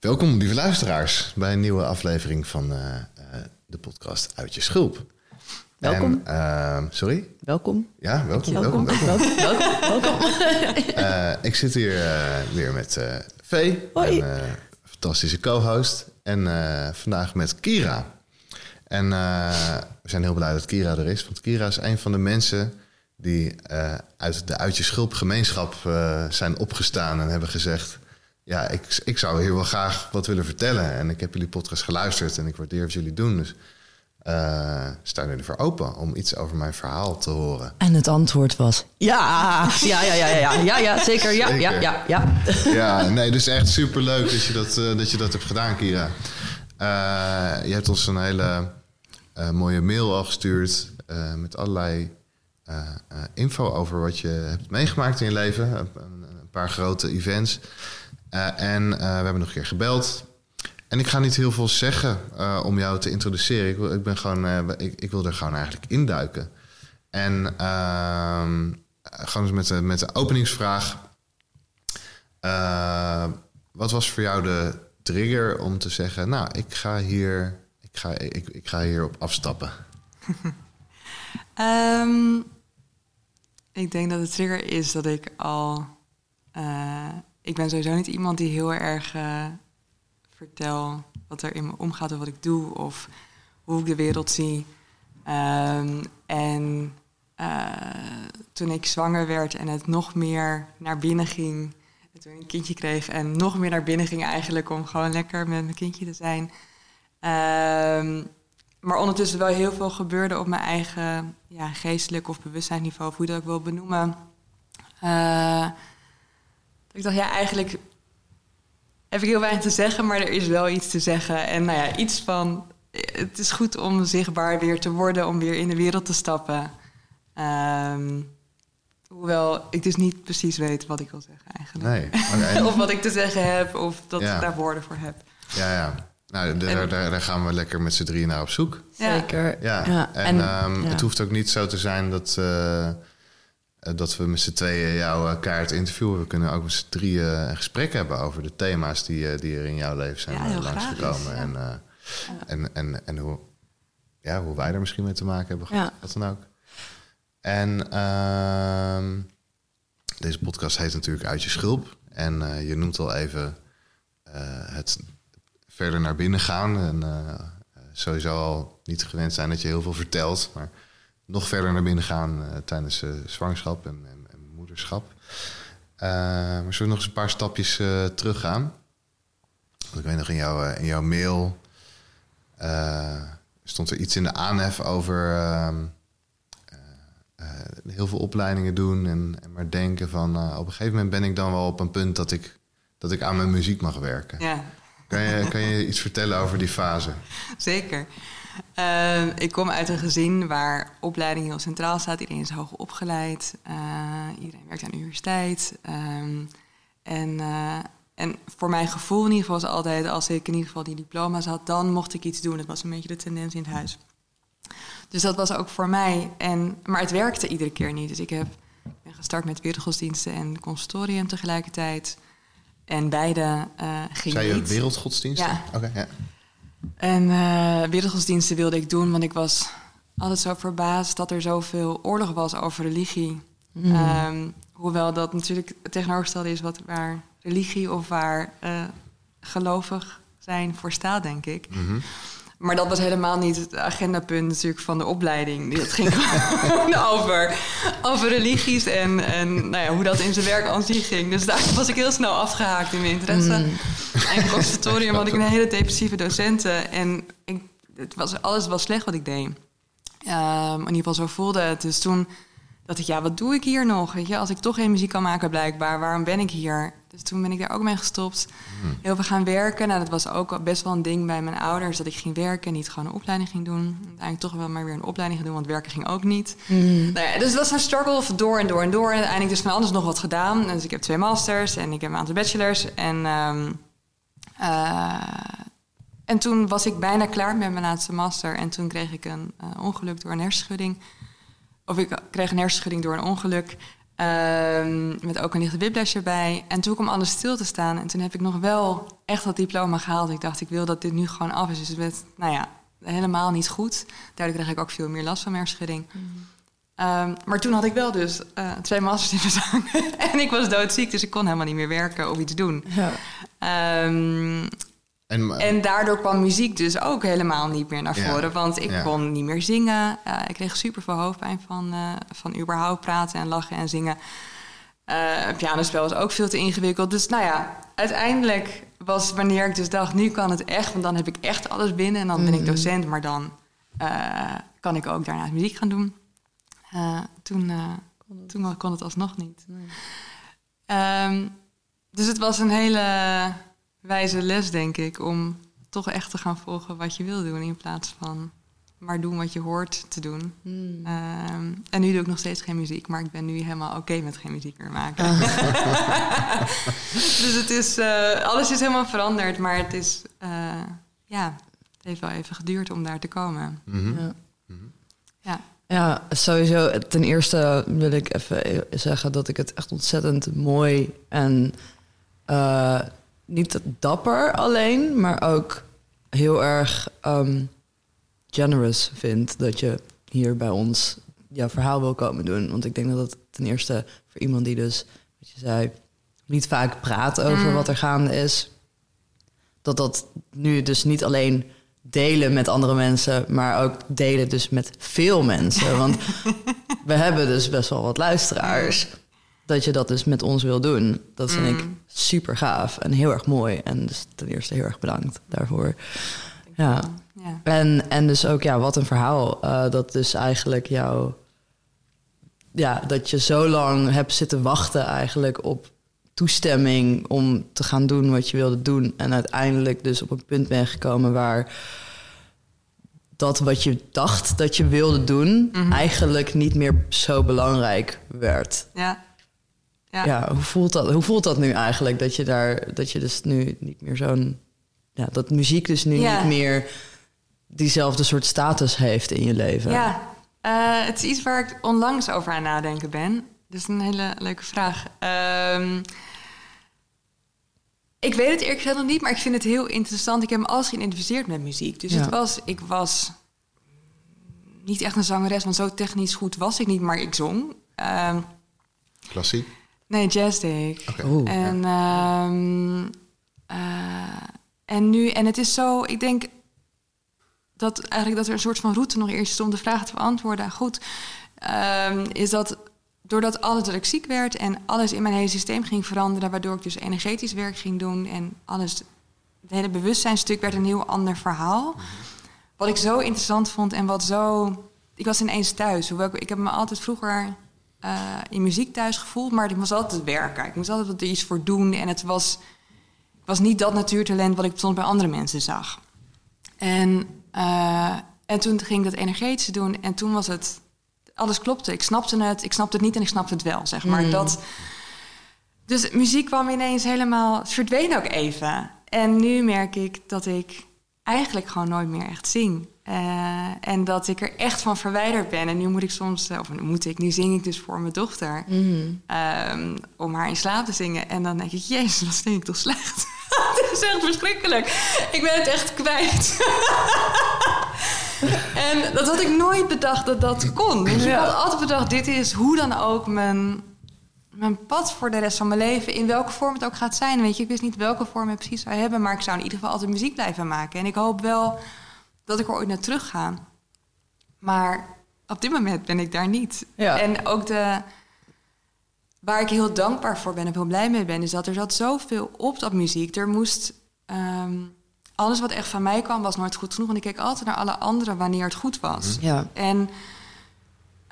Welkom, lieve luisteraars, bij een nieuwe aflevering van uh, uh, de podcast Uit je Schulp. Welkom. En, uh, sorry? Welkom. Ja, welkom. Welkom. Welkom. Welkom. welkom. welkom. Uh, ik zit hier weer met Vee, Hoi. een fantastische co-host. En vandaag met Kira. En we zijn heel blij dat Kira er is. Want Kira is een van de mensen die uit de Uit je Schulp gemeenschap zijn opgestaan en hebben gezegd ja, ik, ik zou hier wel graag wat willen vertellen. En ik heb jullie podcast geluisterd en ik waardeer wat jullie doen. Dus uh, sta er voor open om iets over mijn verhaal te horen. En het antwoord was ja, ja, ja, ja, ja, ja, ja zeker, ja, Zeker. ja, ja, ja. Ja, nee, dus echt super leuk dat je dat, uh, dat je dat hebt gedaan, Kira. Uh, je hebt ons een hele mooie mail al gestuurd met allerlei info over wat je hebt meegemaakt in je leven. Een, een paar grote events. Uh, en uh, we hebben nog een keer gebeld. En ik ga niet heel veel zeggen uh, om jou te introduceren. Ik wil, ik ben gewoon, ik, ik, wil er gewoon eigenlijk induiken. En ehm, gewoon eens met de, met de openingsvraag. wat was voor jou de trigger om te zeggen... nou, ik ga hier, ik ga, ik, ik ga hier op afstappen? um, ik denk dat de trigger is dat ik al ik ben sowieso niet iemand die heel erg uh, vertel wat er in me omgaat of wat ik doe of hoe ik de wereld zie. Um, en uh, toen ik zwanger werd en het nog meer naar binnen ging, en toen ik een kindje kreeg en nog meer naar binnen ging eigenlijk om gewoon lekker met mijn kindje te zijn. Um, maar ondertussen wel heel veel gebeurde op mijn eigen ja, geestelijk of bewustzijnsniveau, of hoe je dat ook wil benoemen. Uh, ik dacht, ja, eigenlijk heb ik heel weinig te zeggen, maar er is wel iets te zeggen. En nou ja, iets van, het is goed om zichtbaar weer te worden, om weer in de wereld te stappen. Um, hoewel ik dus niet precies weet wat ik wil zeggen eigenlijk. Nee. Okay. of wat ik te zeggen heb, of dat ja. ik daar woorden voor heb. Ja, ja. Nou, daar, daar, daar gaan we lekker met z'n drieën naar op zoek. Zeker. Ja. ja. En, en um, het hoeft ook niet zo te zijn dat... Uh, dat we met z'n tweeën jouw kaart interviewen. We kunnen ook met z'n drieën een gesprek hebben over de thema's die, die er in jouw leven zijn ja, langsgekomen. En, ja. en, en, en hoe, ja, hoe wij er misschien mee te maken hebben gehad. Wat dan ook. En uh, deze podcast heet natuurlijk Uit je Schulp. En uh, je noemt al even uh, het verder naar binnen gaan. En sowieso al niet gewend zijn dat je heel veel vertelt. Maar nog verder naar binnen gaan uh, tijdens uh, zwangerschap en, en, en moederschap. Uh, maar zullen we nog eens een paar stapjes teruggaan? Want ik weet nog in, jouw in jouw mail stond er iets in de aanhef over ehm, heel veel opleidingen doen en, en maar denken van op een gegeven moment ben ik dan wel op een punt dat ik, dat ik aan mijn muziek mag werken. Ja. Kan je, kan je iets vertellen over die fase? Zeker. Uh, ik kom uit een gezin waar opleiding heel centraal staat. Iedereen is hoog opgeleid. Uh, iedereen werkt aan de universiteit. Um, en, uh, en voor mijn gevoel in ieder geval was altijd... als ik in ieder geval die diploma's had, dan mocht ik iets doen. Dat was een beetje de tendens in het huis. Dus dat was ook voor mij. En, maar het werkte iedere keer niet. Dus ik heb, ben gestart met wereldgodsdiensten en consultorium tegelijkertijd. En beide gingen Zei je wereldgodsdiensten? Ja. Oké, okay, ja. En uh, wereldgodsdiensten wilde ik doen, want ik was altijd zo verbaasd dat er zoveel oorlog was over religie. Mm. Um, hoewel dat natuurlijk het tegenovergestelde is wat waar religie of waar uh, gelovig zijn voor staat, denk ik. Mm -hmm. Maar dat was helemaal niet het agendapunt natuurlijk van de opleiding. Het ging gewoon over, over religies en, en nou ja, hoe dat in zijn werk aan zich ging. Dus daar was ik heel snel afgehaakt in mijn interesse. Mm. En het conservatorium had ik een hele depressieve docenten. En ik, het was, alles was slecht wat ik deed. Um, in ieder geval zo voelde het. Dus toen dacht ik, ja, wat doe ik hier nog? Weet je, als ik toch geen muziek kan maken blijkbaar, waarom ben ik hier? Dus toen ben ik daar ook mee gestopt. Hmm. Heel veel gaan werken. Nou, dat was ook best wel een ding bij mijn ouders. Dat ik ging werken en niet gewoon een opleiding ging doen. Uiteindelijk toch wel maar weer een opleiding ging doen, want werken ging ook niet. Mm. Nou ja, dus het was een struggle door en door en door. En uiteindelijk dus van alles nog wat gedaan. Dus ik heb twee masters en ik heb een aantal bachelors. En, um, uh, en toen was ik bijna klaar met mijn laatste master. En toen kreeg ik een uh, ongeluk door een hersenschudding. Of ik kreeg een hersenschudding door een ongeluk. Ehm, met ook een lichte whiplash erbij. En toen kwam alles stil te staan. En toen heb ik nog wel echt dat diploma gehaald. Ik dacht, ik wil dat dit nu gewoon af is. Dus het werd, nou ja, helemaal niet goed. Daardoor kreeg ik ook veel meer last van mijn hersenschudding. Ehm, maar toen had ik wel dus uh, twee masters in mijn zang. en ik was doodziek, dus ik kon helemaal niet meer werken of iets doen. Ja. Um, en, en, daardoor kwam muziek dus ook helemaal niet meer naar voren. want ik kon niet meer zingen. Uh, ik kreeg super veel hoofdpijn van, uh, van überhaupt praten en lachen en zingen. Uh, pianospel was ook veel te ingewikkeld. Dus nou ja, uiteindelijk was wanneer ik dus dacht... nu kan het echt, want dan heb ik echt alles binnen... en dan ben ik mm. docent, maar dan kan ik ook daarnaast muziek gaan doen. toen, toen kon het alsnog niet. Um, dus het was een hele wijze les, denk ik, om toch echt te gaan volgen wat je wil doen in plaats van maar doen wat je hoort te doen. Hmm. Ehm, en nu doe ik nog steeds geen muziek, maar ik ben nu helemaal oké met geen muziek meer maken. Ah. dus het is, uh, alles is helemaal veranderd, maar het is, uh, ja, het heeft wel even geduurd om daar te komen. Mhm. ja. ja. Ja, sowieso. Ten eerste wil ik even zeggen dat ik het echt ontzettend mooi en uh, niet dapper alleen, maar ook heel erg um, generous vind dat je hier bij ons jouw verhaal wil komen doen. Want ik denk dat het ten eerste voor iemand die dus, wat je zei, niet vaak praat over mm. wat er gaande is, dat dat nu dus niet alleen delen met andere mensen, maar ook delen dus met veel mensen. Want we hebben dus best wel wat luisteraars dat je dat dus met ons wil doen. Dat vind ik mm. super gaaf en heel erg mooi. En dus ten eerste heel erg bedankt daarvoor. Ja. ja. En, en dus ook, ja, wat een verhaal. Uh, dat dus eigenlijk jou... Ja, dat je zo lang hebt zitten wachten eigenlijk op toestemming om te gaan doen wat je wilde doen. En uiteindelijk dus op een punt ben gekomen waar dat wat je dacht dat je wilde doen, mhm. eigenlijk niet meer zo belangrijk werd. Ja. Ja. ja, hoe, voelt dat, hoe voelt dat nu eigenlijk? Dat je daar, dat je dus nu niet meer zo'n. Ja, dat muziek dus nu niet meer diezelfde soort status heeft in je leven. Ja, uh, het is iets waar ik onlangs over aan nadenken ben. Dus een hele leuke vraag. Um, ik weet het eerlijk gezegd nog niet, maar ik vind het heel interessant. Ik heb me alles geïdentificeerd met muziek. Dus het was, ik was niet echt een zangeres, want zo technisch goed was ik niet, maar ik zong. Um, Klassiek? Nee, jazz deed ik. en, ehm, eh, en nu, en het is zo, ik denk dat eigenlijk dat er een soort van route nog eerst is om de vraag te beantwoorden. Goed, um, is dat doordat alles dat ik ziek werd en alles in mijn hele systeem ging veranderen, waardoor ik dus energetisch werk ging doen en alles, het hele bewustzijnstuk werd een heel ander verhaal. Wat ik zo interessant vond en wat zo, ik was ineens thuis. Hoewel ik, ik heb me altijd vroeger uh, in muziek thuis gevoeld, maar ik moest altijd werken. Ik moest altijd wat er iets voor doen. En het was, was niet dat natuurtalent wat ik soms bij andere mensen zag. En, uh, en toen ging ik dat energetische doen. En toen was het... Alles klopte. Ik snapte het, ik snapte het niet en ik snapte het wel, zeg maar. Mm. Dat, dus muziek kwam ineens helemaal... Het verdween ook even. En nu merk ik dat ik eigenlijk gewoon nooit meer echt zing. Uh, en dat ik er echt van verwijderd ben. En nu moet ik soms, eh, of nu moet ik, nu zing ik dus voor mijn dochter. Mm. Um, om haar in slaap te zingen. En dan denk ik, jezus, wat vind ik toch slecht. Het is echt verschrikkelijk. Ik ben het echt kwijt. en dat had ik nooit bedacht dat dat kon. Dus ik had altijd bedacht, dit is hoe dan ook mijn, mijn pad voor de rest van mijn leven. In welke vorm het ook gaat zijn. Weet je, ik wist niet welke vorm ik precies zou hebben. Maar ik zou in ieder geval altijd muziek blijven maken. En ik hoop wel dat ik er ooit naar terug ga. Maar op dit moment ben ik daar niet. En ook de, waar ik heel dankbaar voor ben en heel blij mee ben, is dat er zat zoveel op dat muziek. Er moest. Ehm, alles wat echt van mij kwam, was nooit goed genoeg. En ik keek altijd naar alle anderen wanneer het goed was. Mhm. Ja. En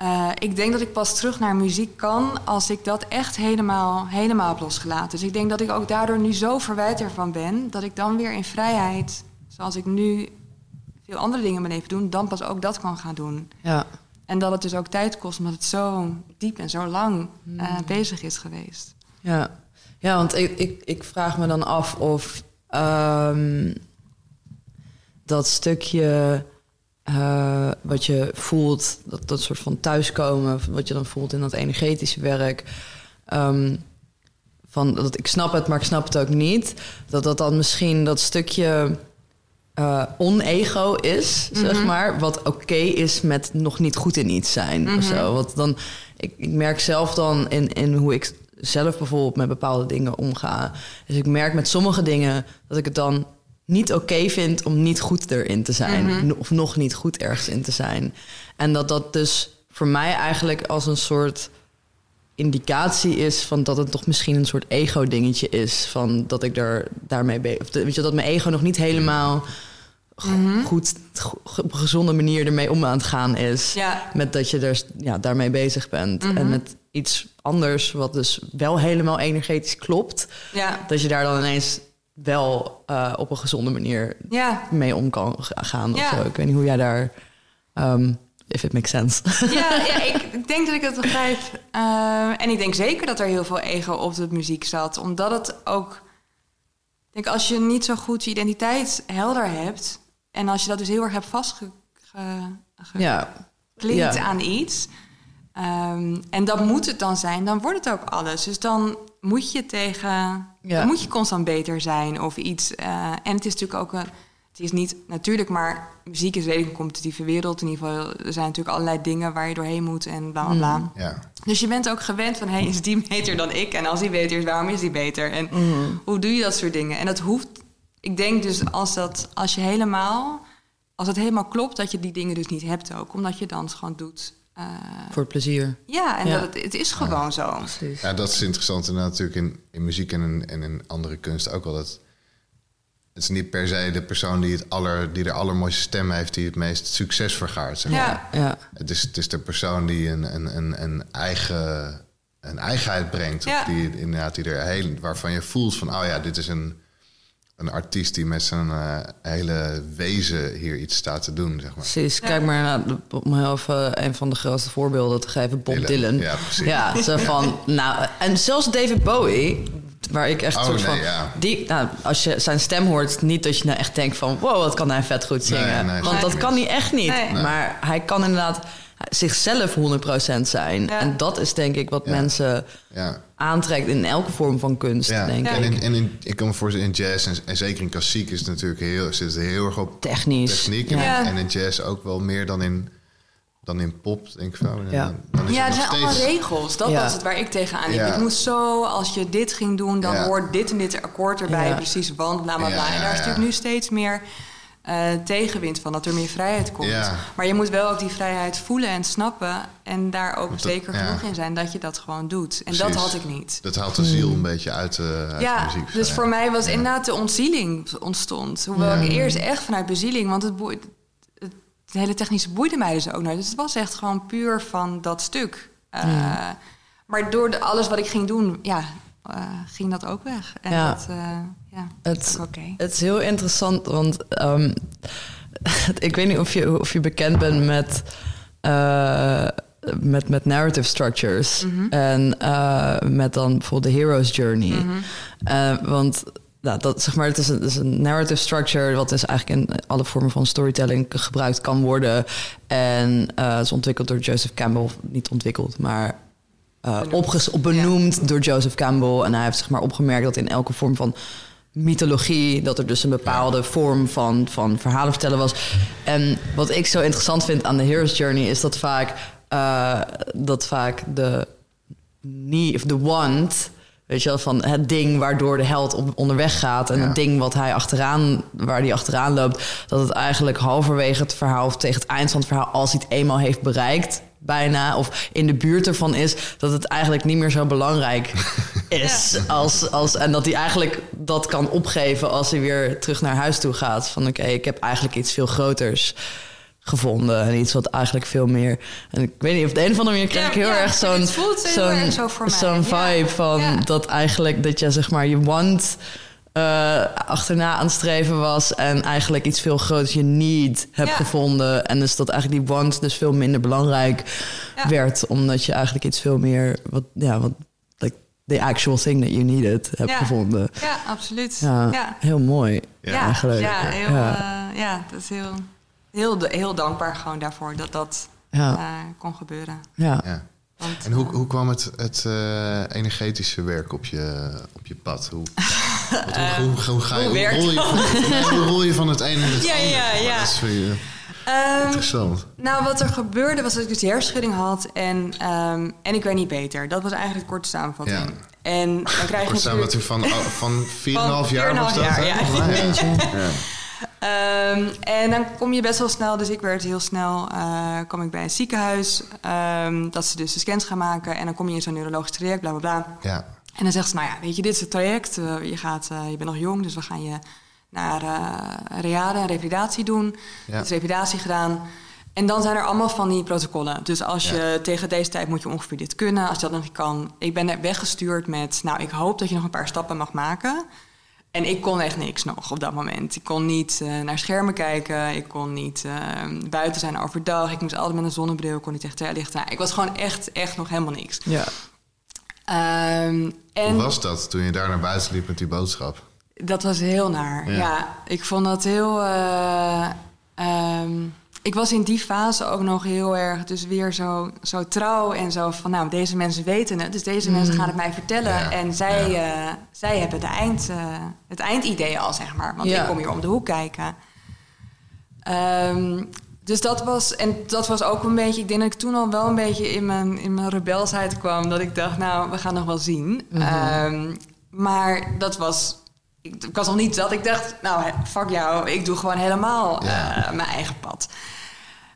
uh, ik denk dat ik pas terug naar muziek kan als ik dat echt helemaal, helemaal heb losgelaten. Dus ik denk dat ik ook daardoor nu zo verwijt ervan ben, dat ik dan weer in vrijheid, zoals ik nu veel andere dingen in mijn leven doen, dan pas ook dat kan gaan doen. Ja. En dat het dus ook tijd kost, omdat het zo diep en zo lang uh, bezig is geweest. Ja, ja want ik, ik, ik vraag me dan af of um, dat stukje uh, wat je voelt, dat, dat soort van thuiskomen, wat je dan voelt in dat energetische werk. Um, van dat ik snap het, maar ik snap het ook niet. Dat dat dan misschien dat stukje uh, onego is, zeg mhm. maar. Wat oké is met nog niet goed in iets zijn. Mm of mhm. zo. Want dan, ik, ik merk zelf dan in, in hoe ik zelf bijvoorbeeld met bepaalde dingen omga. Dus ik merk met sommige dingen dat ik het dan niet oké vind om niet goed erin te zijn. Mhm. Of nog niet goed ergens in te zijn. En dat dat dus voor mij eigenlijk als een soort indicatie is van dat het toch misschien een soort ego-dingetje is. Van dat ik er daarmee ben. Of weet je, dat mijn ego nog niet helemaal mhm. goed, op een gezonde manier ermee om aan het gaan is. Ja. Met dat je er ja, daarmee bezig bent. En mhm. met iets anders, wat dus wel helemaal energetisch klopt. Ja. Dat je daar dan ineens wel uh, op een gezonde manier ja. mee om kan gaan. Of zo. Ik weet niet hoe jij daar. Um, if it makes sense. Ja, ja ik denk dat ik het begrijp. Uh, en ik denk zeker dat er heel veel ego op de muziek zat. Omdat het ook... Ik denk, als je niet zo goed je identiteit helder hebt... en als je dat dus heel erg hebt vastgeklikt ja. aan iets... Um, en dat moet het dan zijn, dan wordt het ook alles. Dus dan moet je tegen, dan moet je constant beter zijn of iets. Uh, en het is natuurlijk ook een, het is niet natuurlijk, maar muziek is redelijk een competitieve wereld. In ieder geval, er zijn natuurlijk allerlei dingen waar je doorheen moet en bla bla bla. Mm. Ja. Dus je bent ook gewend van, hey, is die beter dan ik? En als die beter is, waarom is die beter? En mm. hoe doe je dat soort dingen? En dat hoeft, ik denk dus als dat, als je helemaal, als het helemaal klopt, dat je die dingen dus niet hebt ook, omdat je dan gewoon doet uh, Voor plezier. Ja, en Dat het, het is gewoon zo. Precies. Ja, dat is interessant. En natuurlijk in, in muziek en in, en in andere kunst ook wel. Dat, het is niet per se de persoon die, het aller, die de allermooiste stem heeft... die het meest succes vergaart. Zeg maar. ja. ja. Het, is, het is de persoon die een, een, een, een eigen een eigenheid brengt. Of die, inderdaad, die er heel, waarvan je voelt van... oh ja, dit is een een artiest die met zijn uh, hele wezen hier iets staat te doen, zeg maar. Precies. Kijk maar naar, om heel even een van de grootste voorbeelden te geven, Bob Dylan. Ja, precies. Ja, zo van, nou, en zelfs David Bowie, waar ik echt oh, soort nee, van, ja. die, nou, als je zijn stem hoort, niet dat je nou echt denkt van, wow, wat kan hij vet goed zingen. Nee, nee, Want dat kan hij echt niet. Nee. Maar hij kan inderdaad zichzelf 100% zijn. Ja. En dat is denk ik wat Ja. mensen Ja. aantrekt in elke vorm van kunst, Ja, denk en, ik. in, en in, ik kan me voorstellen, in jazz en, en zeker in klassiek is het natuurlijk heel, zit het heel erg op Technisch. techniek. Ja. En, en in jazz ook wel meer dan in, dan in pop, denk ik wel. En Ja. Dan, dan is Ja, er het zijn nog allemaal steeds... regels. Dat Ja. was het waar ik tegenaan liep. Ja. Het moest zo, als je dit ging doen, dan Ja. hoort dit en dit akkoord erbij. Ja. Precies, want bla bla bla. Ja, en ja, daar is natuurlijk nu steeds meer eh, tegenwind van, dat er meer vrijheid komt. Ja. Maar je moet wel ook die vrijheid voelen en snappen. En daar ook dat- zeker ja. genoeg in zijn dat je dat gewoon doet. En dat had ik niet. Dat haalt de ziel een beetje uit, eh, uit de Ja, muziek. dus voor mij was Ja. inderdaad de ontzieling ontstond. Hoewel Ja. ik eerst echt vanuit bezieling, want het, boeide, het, het hele technische boeide mij dus ook nooit. Dus het was echt gewoon puur van dat stuk. Eh, Ja. Maar door de, alles wat ik ging doen, ja, eh, ging dat ook weg. En Ja. dat, eh, ja, Het, het is heel interessant, want ehm, ik weet niet of je, of je bekend bent met, eh, met, met narrative structures. Mhm. En eh, met dan bijvoorbeeld de hero's journey. Mhm. Eh, want nou, dat, zeg maar, het, is een, het is een narrative structure... wat dus eigenlijk in alle vormen van storytelling gebruikt kan worden. En het is ontwikkeld door Joseph Campbell. Niet ontwikkeld, maar Benoemd. op benoemd door Joseph Campbell. En hij heeft zeg maar, opgemerkt dat in elke vorm van mythologie... dat er dus een bepaalde vorm van, van verhalen vertellen was. En wat ik zo interessant vind aan de Hero's Journey... is dat vaak, eh, dat vaak de need, of de want... Weet je wel, van het ding waardoor de held op, onderweg gaat. En Ja. het ding wat hij achteraan, waar hij achteraan loopt. Dat het eigenlijk halverwege het verhaal of tegen het eind van het verhaal, als hij het eenmaal heeft bereikt, bijna, of in de buurt ervan is, dat het eigenlijk niet meer zo belangrijk is. Als, als, en dat hij eigenlijk dat kan opgeven als hij weer terug naar huis toe gaat. Van oké, ik heb eigenlijk iets veel groters gevonden. En iets wat eigenlijk veel meer... En ik weet niet, op de een of andere manier krijg ik heel ja, erg zo'n... zo'n- zo vibe van dat eigenlijk dat je zeg maar je want eh, achterna aan het streven was en eigenlijk iets veel groters je need hebt Ja. gevonden en dus dat eigenlijk die want dus veel minder belangrijk Ja. werd omdat je eigenlijk iets veel meer wat ja wat like the actual thing that you needed hebt Ja. gevonden. Ja, absoluut. Ja, ja. heel mooi Ja. Ja, eigenlijk. ja, heel, Ja. eh, ja, dat is heel... heel, heel dankbaar gewoon daarvoor dat dat kon gebeuren. Ja. Ja. en hoe, hoe kwam het, het energetische werk op je, op je pad? Hoe, hoe, hoe, ga je, hoe, rol je van, hoe rol je van het ene naar het ja, andere? Ja, ja, ja. Um, Interessant. Nou, wat er gebeurde was dat ik dus die hersenschudding had en, um, en ik werd niet beter. Dat was eigenlijk de korte samenvatting. Ja. En dan krijg je korte samenvatting van, van 4,5 jaar was dat? Jaar, ja. ja. Um, en dan kom je best wel snel, dus ik werd heel snel, uh, kwam ik bij een ziekenhuis, um, dat ze dus de scans gaan maken en dan kom je in zo'n neurologisch traject, bla bla bla. Ja. En dan zegt ze, nou ja, weet je, dit is het traject, uh, je, gaat, uh, je bent nog jong, dus we gaan je naar uh, reade en revalidatie doen. Ja. Dus revalidatie gedaan. En dan zijn er allemaal van die protocollen. Dus als je tegen deze tijd moet je ongeveer dit kunnen. Als je dat nog niet kan. Ik ben er weggestuurd met, nou, ik hoop dat je nog een paar stappen mag maken. En ik kon echt niks nog op dat moment. Ik kon niet uh, naar schermen kijken. Ik kon niet uh, buiten zijn overdag. Ik moest altijd met een zonnebril. Ik kon niet echt licht. Nou, ik was gewoon echt, echt nog helemaal niks. Ja. Um, en... Hoe was dat toen je daar naar buiten liep met die boodschap? Dat was heel naar. Ja, ik vond dat heel. Uh, um, ik was in die fase ook nog heel erg, dus weer zo, zo trouw en zo van, nou, deze mensen weten het, dus deze mensen gaan het mij vertellen. En zij, ja. uh, zij hebben de eind, uh, het eindidee al, zeg maar. Want ik kom hier om de hoek kijken. Um, dus dat was, en dat was ook een beetje, ik denk dat ik toen al wel een beetje in mijn, in mijn rebelsheid kwam. Dat ik dacht, nou, we gaan nog wel zien. Mm -hmm. um, maar dat was ik, ik, was nog niet dat ik dacht, nou, fuck jou, ik doe gewoon helemaal uh, mijn eigen pad.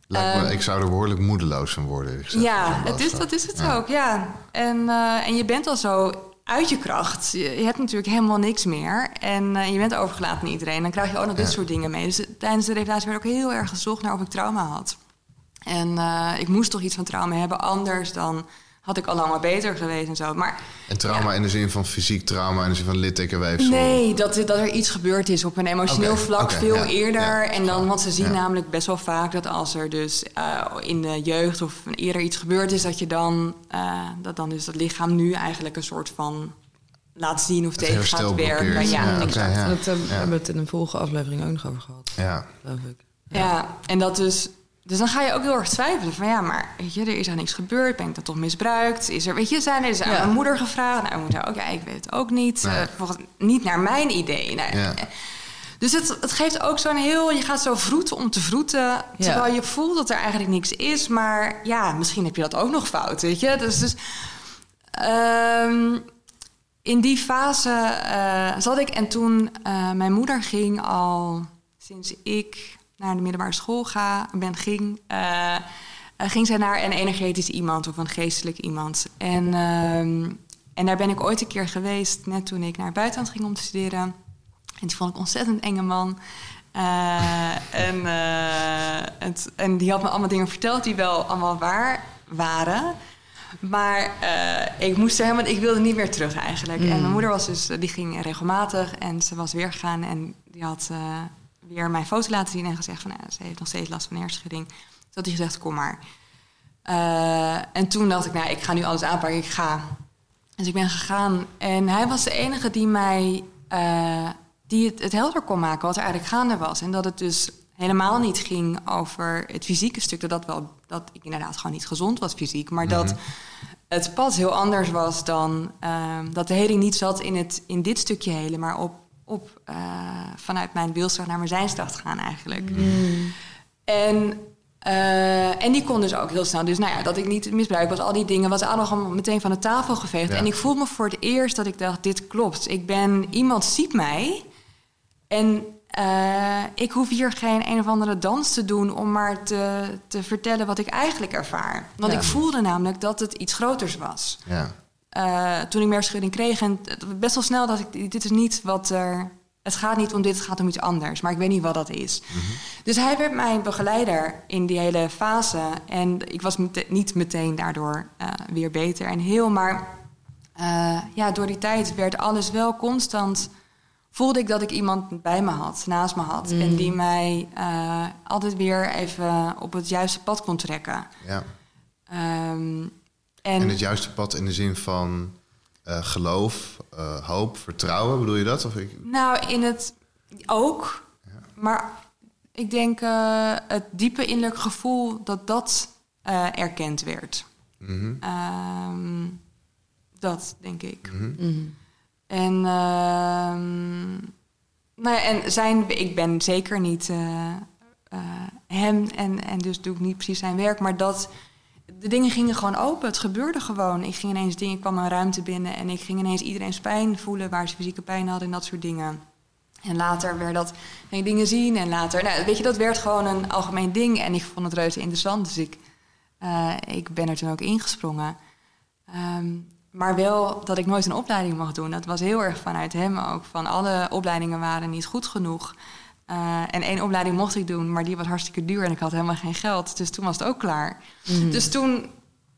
Lijkt me, um, ik zou er behoorlijk moedeloos van worden. ja, het is, dat is het ja. ook, ja. En, uh, en je bent al zo uit je kracht. Je, je hebt natuurlijk helemaal niks meer. En uh, je bent overgelaten aan iedereen. Dan krijg je ook nog dit ja. soort dingen mee. Dus tijdens de revalidatie werd ook heel erg gezocht naar of ik trauma had. En ik moest toch iets van trauma hebben, anders dan had ik al lang maar beter geweest en zo. Maar, en trauma ja. in de zin van fysiek trauma, in de zin van littekenweefsel? Nee, dat, dat er iets gebeurd is op een emotioneel okay. vlak okay, veel ja, eerder. Ja, en dan, want ze zien namelijk best wel vaak dat als er dus uh, in de jeugd of eerder iets gebeurd is, dat je dan, uh, dat dan dus dat lichaam nu eigenlijk een soort van laat zien of tegen gaat werken. Ja, exact. Dat uh, hebben we het in een volgende aflevering ook nog over gehad. Ja. Geloof ik. Ja, en dat dus dus dan ga je ook heel erg twijfelen van ja, maar weet je, er is er niks gebeurd, ben ik dat toch misbruikt? Is er, weet je, zijn er is aan ja. mijn moeder gevraagd? Nou, moeder ook, ja, ik weet het ook niet. Nee. Uh, volgens, niet naar mijn idee. Nou, ja. Dus het, het geeft ook zo'n heel, je gaat zo vroeten om te vroeten, terwijl ja. je voelt dat er eigenlijk niks is, maar ja, misschien heb je dat ook nog fout, weet je? Dus, dus um, in die fase uh, zat ik en toen uh, mijn moeder ging al sinds ik naar de middelbare school ga, ben, ging, uh, ging zij naar een energetisch iemand of een geestelijk iemand. En, uh, en daar ben ik ooit een keer geweest, net toen ik naar het buitenland ging om te studeren. En die vond ik ontzettend enge man. Uh, en, het, en die had me allemaal dingen verteld die wel allemaal waar waren. Maar ik moest er helemaal, ik wilde niet meer terug eigenlijk. Mm. En mijn moeder was dus, die ging regelmatig en ze was weer gegaan en die had weer mijn foto laten zien en gezegd van nou, ze heeft nog steeds last van hersenschudding. Toen had hij gezegd, kom maar. Uh, en toen dacht ik, nou, ik ga nu alles aanpakken, ik ga. Dus ik ben gegaan en hij was de enige die mij, uh, die het, het helder kon maken wat er eigenlijk gaande was. En dat het dus helemaal niet ging over het fysieke stuk, dat, dat, wel, dat ik inderdaad gewoon niet gezond was fysiek, maar dat het pad heel anders was dan uh, dat de heling niet zat in, het, in dit stukje helen, maar op op uh, vanuit mijn wilsdag naar mijn zijnstad gaan eigenlijk. Mm. En, uh, en die kon dus ook heel snel. Dus nou ja, dat ik niet misbruik was, al die dingen, was allemaal meteen van de tafel geveegd. Ja. En ik voelde me voor het eerst dat ik dacht, dit klopt. Ik ben, iemand ziet mij en uh, ik hoef hier geen een of andere dans te doen om maar te, te vertellen wat ik eigenlijk ervaar. Want ja. ik voelde namelijk dat het iets groters was. Ja. Uh, toen ik meer schudding kreeg. En best wel snel dat ik, dit is niet wat er... Het gaat niet om dit, het gaat om iets anders. Maar ik weet niet wat dat is. Mm -hmm. Dus hij werd mijn begeleider in die hele fase. En ik was niet meteen daardoor uh, weer beter en heel. Maar uh, ja, door die tijd werd alles wel constant... Voelde ik dat ik iemand bij me had, naast me had. Mm. En die mij altijd weer even op het juiste pad kon trekken. Ja. Um, en, en, het juiste pad in de zin van uh, geloof, uh, hoop, vertrouwen, bedoel je dat? Of ik... Nou, in het ook. Ja. Maar ik denk het diepe innerlijk gevoel dat dat erkend werd. Mhm. Ehm, dat denk ik. Mhm. Mhm. En, ehm, nou ja, en zijn, ik ben zeker niet hem en, en dus doe ik niet precies zijn werk, maar dat de dingen gingen gewoon open. Het gebeurde gewoon. Ik ging ineens dingen, ik kwam een ruimte binnen en ik ging ineens iedereen's pijn voelen waar ze fysieke pijn hadden en dat soort dingen. En later werd dat, ging dingen zien en later, nou, weet je, dat werd gewoon een algemeen ding en ik vond het reuze interessant. Dus ik, uh, ik ben er toen ook ingesprongen. Um, maar wel dat ik nooit een opleiding mag doen. Dat was heel erg vanuit hem ook. Van alle opleidingen waren niet goed genoeg. Uh, en één opleiding mocht ik doen, maar die was hartstikke duur en ik had helemaal geen geld. Dus toen was het ook klaar. Mhm. Dus toen,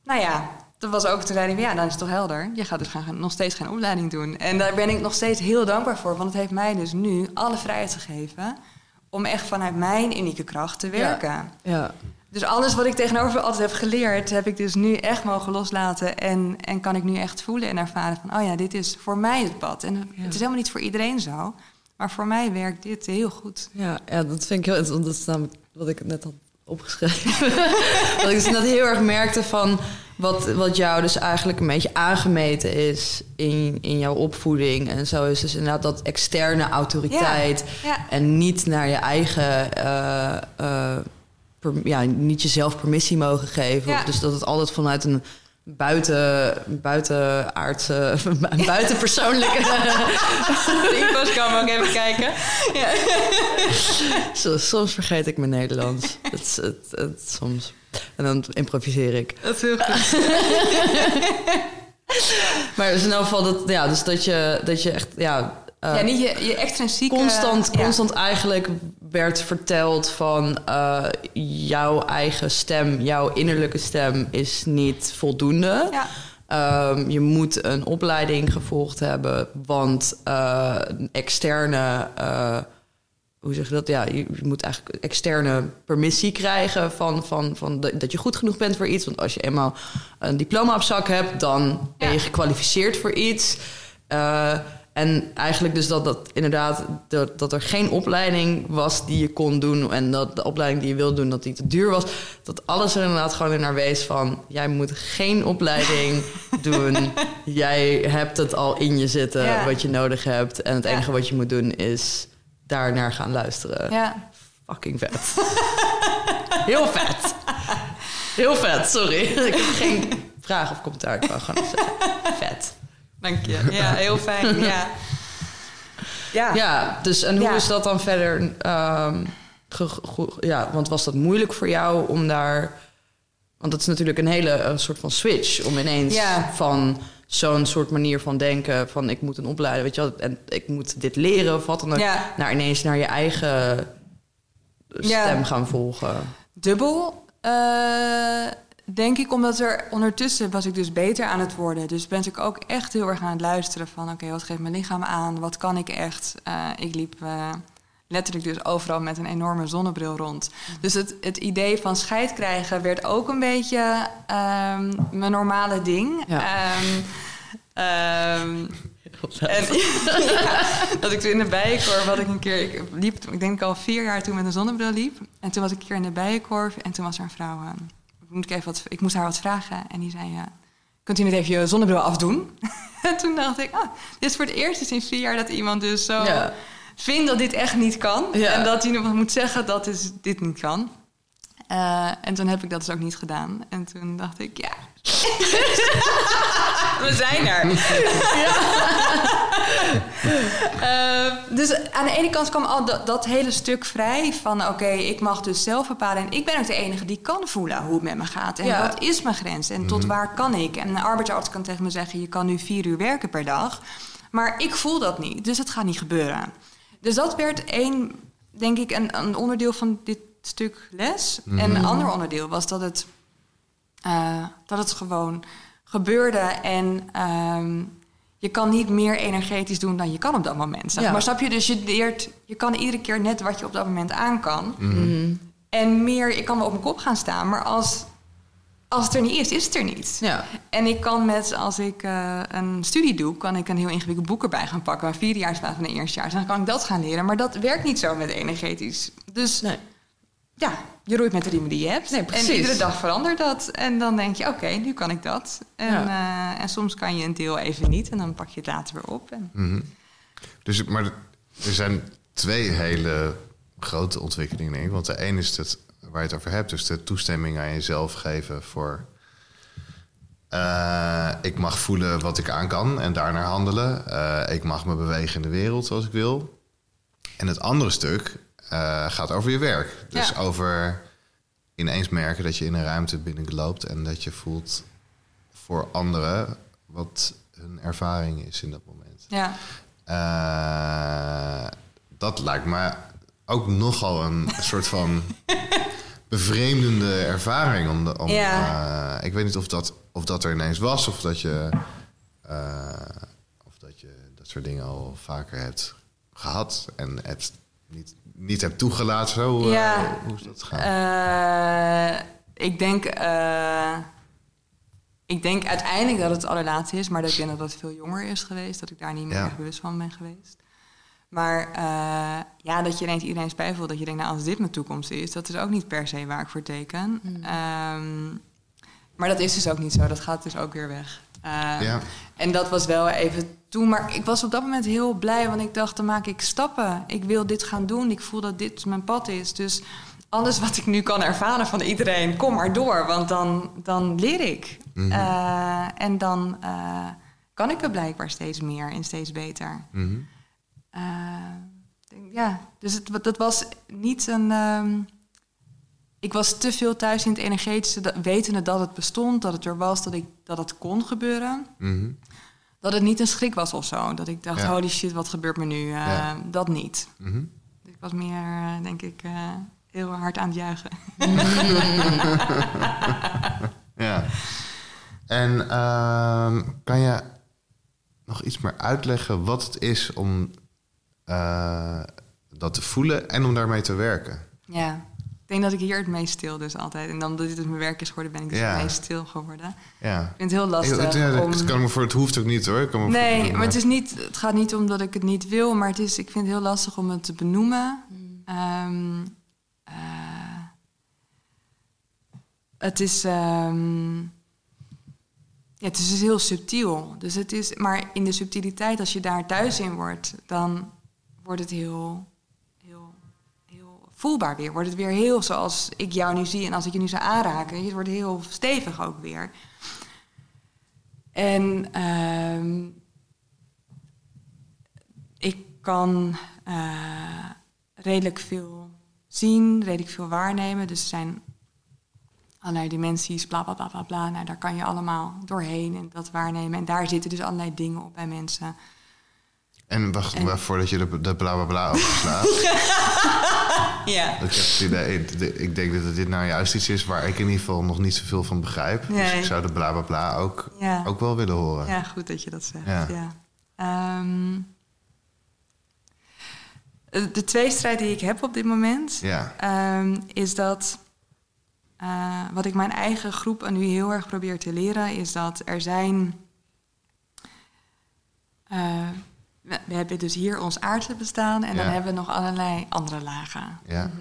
nou ja, dat was ook toen zei ja, dan is het toch helder. Je gaat dus gaan, nog steeds geen opleiding doen. En daar ben ik nog steeds heel dankbaar voor, want het heeft mij dus nu alle vrijheid gegeven om echt vanuit mijn unieke kracht te werken. Ja. ja. Dus alles wat ik tegenover altijd heb geleerd, heb ik dus nu echt mogen loslaten. En, en kan ik nu echt voelen en ervaren van, oh ja, dit is voor mij het pad. En het is helemaal niet voor iedereen zo. Maar voor mij werkt dit heel goed. Ja, ja dat vind ik heel interessant. Dat is namelijk wat ik net had opgeschreven. dat ik dus net heel erg merkte van wat, wat jou dus eigenlijk een beetje aangemeten is in, in jouw opvoeding. En zo is dus inderdaad dat externe autoriteit. En niet naar je eigen. Uh, uh, ja, niet jezelf permissie mogen geven. dus dat het altijd vanuit een buiten, buitenaardse, buitenpersoonlijke... Ik kan ook even kijken. Ja. soms vergeet ik mijn Nederlands. het, het, het, soms. En dan improviseer ik. Dat is heel goed. maar in ieder geval dat, ja, dus dat je, dat je echt... Ja, ja, niet je, je extrinsieke... Constant, constant eigenlijk werd verteld van uh, jouw eigen stem, jouw innerlijke stem is niet voldoende. Ja. Um, je moet een opleiding gevolgd hebben, want uh, externe, uh, hoe zeg je dat? Ja, je, moet eigenlijk externe permissie krijgen van, van, van dat je goed genoeg bent voor iets. Want als je eenmaal een diploma op zak hebt, dan ben je gekwalificeerd voor iets. Uh, en eigenlijk dus dat, dat inderdaad dat, dat er geen opleiding was die je kon doen. En dat de opleiding die je wilde doen, dat die te duur was. Dat alles er inderdaad gewoon in naar wees van... jij moet geen opleiding doen. Jij hebt het al in je zitten wat je nodig hebt. En het enige wat je moet doen is daar naar gaan luisteren. Ja. Fucking vet. Heel vet. Heel vet, sorry. Ik heb geen vraag of commentaar. Ik wou gewoon zeggen. Vet. Dank je. Ja, heel fijn. Ja. Ja. ja, dus en hoe is dat dan verder? Um, ja, want was dat moeilijk voor jou om daar. Want dat is natuurlijk een hele een soort van switch om ineens van zo'n soort manier van denken van ik moet een opleiding, weet je wel, en ik moet dit leren of wat dan ook, naar ineens naar je eigen stem gaan volgen. Dubbel. Uh, Denk ik omdat er ondertussen was ik dus beter aan het worden. Dus ben ik ook echt heel erg aan het luisteren van... oké, wat geeft mijn lichaam aan? Wat kan ik echt? Uh, ik liep uh, letterlijk dus overal met een enorme zonnebril rond. Dus het, het idee van scheid krijgen werd ook een beetje um, mijn normale ding. Ja. Um, um, en, ja, dat ik toen in de bijenkorf had ik een keer, ik liep, ik denk al vier jaar toen met een zonnebril liep. En toen was ik een keer in de bijenkorf en toen was er een vrouw aan moet ik, even wat, ik moest haar wat vragen. En die zei, ja, kunt u niet even je zonnebril afdoen? en toen dacht ik, ah, dit is voor het eerst in vier jaar dat iemand dus zo vindt dat dit echt niet kan. En dat hij nog moet zeggen dat dit niet kan. Uh, en toen heb ik dat dus ook niet gedaan. En toen dacht ik, ja, We zijn er. ja. uh, dus aan de ene kant kwam al dat, dat hele stuk vrij van oké, ik mag dus zelf bepalen. En ik ben ook de enige die kan voelen hoe het met me gaat. En wat is mijn grens en tot mhm. waar kan ik? En een arbeidsarts kan tegen me zeggen, je kan nu vier uur werken per dag. Maar ik voel dat niet, dus het gaat niet gebeuren. Dus dat werd één, denk ik, een, een onderdeel van dit stuk les. En een mhm. ander onderdeel was dat het uh, dat het gewoon gebeurde en um, je kan niet meer energetisch doen dan je kan op dat moment. Zeg. Maar snap je? Dus je leert, je kan iedere keer net wat je op dat moment aan kan. Mhm. En meer, ik kan wel op mijn kop gaan staan, maar als, als het er niet is, is het er niet. Ja. En ik kan met, als ik uh, een studie doe, kan ik een heel ingewikkeld boek erbij gaan pakken, waar vierdejaars van een eerstejaars. Dan kan ik dat gaan leren. Maar dat werkt niet zo met energetisch Dus nee. Ja, je roeit met de riemen die je hebt. Nee, en iedere dag verandert dat. En dan denk je, oké, nu kan ik dat. En, ja. en soms kan je een deel even niet. En dan pak je het later weer op. En... Mhm. Dus, maar er zijn twee hele grote ontwikkelingen, denk ik. Want de een is het waar je het over hebt, dus de toestemming aan jezelf geven voor. Uh, ik mag voelen wat ik aan kan en daarnaar handelen. Uh, ik mag me bewegen in de wereld zoals ik wil. En het andere stuk uh, gaat over je werk. Dus ja. over ineens merken dat je in een ruimte binnenloopt en dat je voelt voor anderen wat hun ervaring is in dat moment. Ja. dat lijkt me ook nogal een soort van bevreemdende ervaring. Om, de, om ja. uh, ik weet niet of dat, of dat er ineens was of dat je, uh, of dat je dat soort dingen al vaker hebt gehad en het niet, niet hebt toegelaten. Zo, ja. uh, hoe is dat gegaan? ik denk. ik denk uiteindelijk dat het allerlaatste is, maar dat ik denk dat dat veel jonger is geweest. Dat ik daar niet meer bewust van ben geweest. Maar uh, ja, dat je ineens iedereen spijt voelt, dat je denkt, nou, als dit mijn toekomst is, dat is ook niet per se waar ik voor teken. Mm. Um, maar dat is dus ook niet zo, dat gaat dus ook weer weg. Uh, ja. En dat was wel even toen, maar ik was op dat moment heel blij, want ik dacht, dan maak ik stappen. Ik wil dit gaan doen, ik voel dat dit mijn pad is. Dus alles wat ik nu kan ervaren van iedereen, kom maar door, want dan, dan leer ik. Mm -hmm. uh, en dan kan ik er blijkbaar steeds meer en steeds beter. Mm -hmm. Uh, ja, dus het, dat was niet een. Um, ik was te veel thuis in het energetische, dat, wetende dat het bestond, dat het er was, dat, ik, dat het kon gebeuren. Mm -hmm. Dat het niet een schrik was of zo. Dat ik dacht, ja. holy shit, wat gebeurt me nu? Uh, ja. Dat niet. Mm -hmm. Ik was meer, uh, denk ik, heel hard aan het juichen. ja. En uh, kan je nog iets meer uitleggen wat het is om dat te voelen en om daarmee te werken. Ja, ik denk dat ik hier het meest stil dus altijd. En dan omdat dit mijn werk is geworden, ben ik dus ja. het meest stil geworden. Ja. Ik vind het heel lastig. Ik, ja, om... kan me voor, het hoeft ook niet hoor. Kan me nee, voor, maar het, is niet, het gaat niet om dat ik het niet wil, maar het is, ik vind het heel lastig om het te benoemen. Mm. Um, uh, het is... Um, ja, het is dus heel subtiel. Dus het is, maar in de subtiliteit, als je daar thuis in wordt, dan wordt het heel voelbaar weer. Wordt het weer heel zoals ik jou nu zie en als ik je nu zou aanraken. Het wordt heel stevig ook weer. En uh, ik kan uh, redelijk veel zien, redelijk veel waarnemen. Dus er zijn allerlei dimensies, bla bla bla bla bla. Nou, daar kan je allemaal doorheen en dat waarnemen. En daar zitten dus allerlei dingen op bij mensen. En wacht en... maar voordat je de, de bla bla bla overslaat. ja. Ik, heb idee, ik denk dat dit nou juist iets is waar ik in ieder geval nog niet zoveel van begrijp. Nee. Dus ik zou de bla bla bla ook, ja. ook wel willen horen. Ja, goed dat je dat zegt. Ja. ja. Um, de tweestrijd die ik heb op dit moment ja. um, is dat. Uh, wat ik mijn eigen groep nu heel erg probeer te leren, is dat er zijn. Uh, we hebben dus hier ons aardse bestaan en dan hebben we nog allerlei andere lagen. Ja.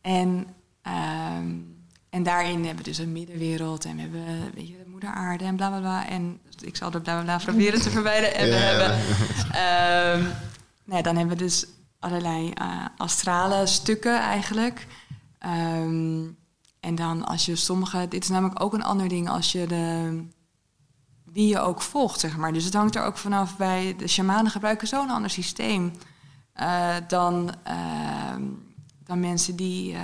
En, um, en daarin hebben we dus een middenwereld en we hebben weet je, de moeder aarde en bla bla bla. En ik zal de bla bla bla proberen te verwijderen. En we hebben, um, nee, dan hebben we dus allerlei uh, astrale stukken eigenlijk. Um, en dan als je sommige, dit is namelijk ook een ander ding als je de wie je ook volgt, zeg maar. Dus het hangt er ook vanaf bij de shamanen gebruiken zo'n ander systeem uh, dan, uh, dan mensen die uh,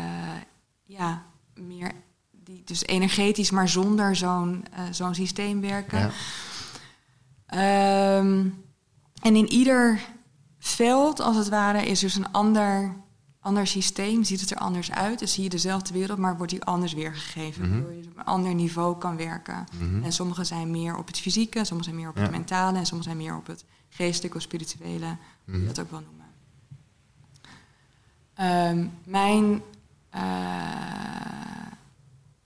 ja, meer die dus energetisch, maar zonder zo'n zo'n systeem werken. Ja. Um, en in ieder veld, als het ware, is dus een ander ander systeem, ziet het er anders uit. Dus zie je dezelfde wereld, maar wordt die anders weergegeven. Mm Waardoor je op een ander niveau kan werken. Mm En sommige zijn meer op het fysieke, sommige zijn meer op het mentale... en sommige zijn meer op het geestelijke of spirituele, mm je mhm. dat ook wel noemen. Um, mijn uh,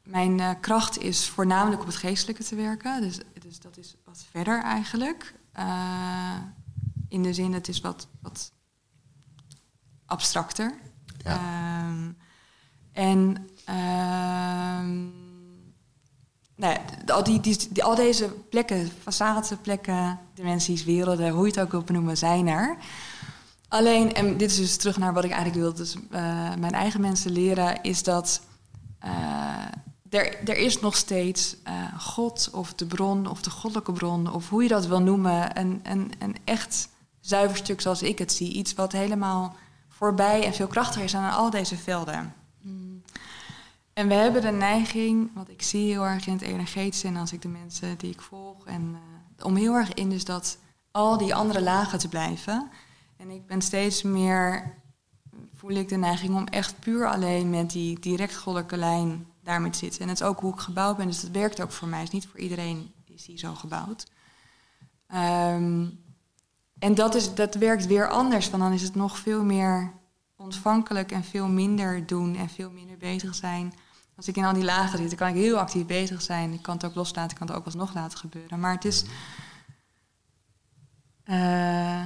mijn uh, kracht is voornamelijk op het geestelijke te werken. Dus, dus dat is wat verder eigenlijk. Uh, in de zin, het is wat, wat abstracter. Um, En ehm, nou, al, die, die, al deze plekken, plekken, dimensies, werelden, hoe je het ook wil benoemen, zijn er. Alleen, en dit is dus terug naar wat ik eigenlijk wil, dus uh, mijn eigen mensen leren, is dat uh, er, er is nog steeds uh, God of de bron of de goddelijke bron, of hoe je dat wil noemen, een, een, een echt zuiver stuk zoals ik het zie. Iets wat helemaal voorbij en veel krachtiger is dan al deze velden. Mm. En we hebben de neiging, wat ik zie heel erg in het energetische en als ik de mensen die ik volg, en, uh, om heel erg in dus dat al die andere lagen te blijven. En ik ben steeds meer, voel ik de neiging om echt puur alleen met die direct goddelijke lijn daarmee te zitten. En het is ook hoe ik gebouwd ben, dus dat werkt ook voor mij. Het is niet voor iedereen is die zo gebouwd. Um, en dat, is, dat werkt weer anders, want dan is het nog veel meer ontvankelijk en veel minder doen en veel minder bezig zijn. Als ik in al die lagen zit, dan kan ik heel actief bezig zijn. Ik kan het ook loslaten, ik kan het ook alsnog laten gebeuren. Maar het is, uh,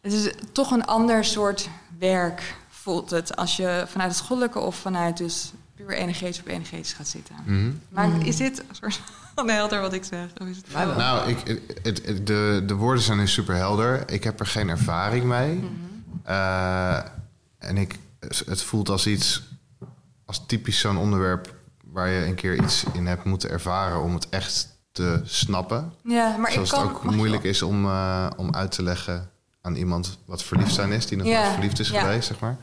het is toch een ander soort werk, voelt het. Als je vanuit het goddelijke of vanuit dus puur energetisch op energetisch gaat zitten. Mm Maar is dit een soort van helder wat ik zeg? Of is het nou, ik, het, de, de woorden zijn nu super helder. Ik heb er geen ervaring mee. Mhm. uh, en ik, het voelt als iets, als typisch zo'n onderwerp waar je een keer iets in hebt moeten ervaren om het echt te snappen. Ja, maar Zoals ik kan, het ook moeilijk is om, uh, om uit te leggen aan iemand wat verliefd zijn is, die nog ja. verliefd is geweest, zeg maar.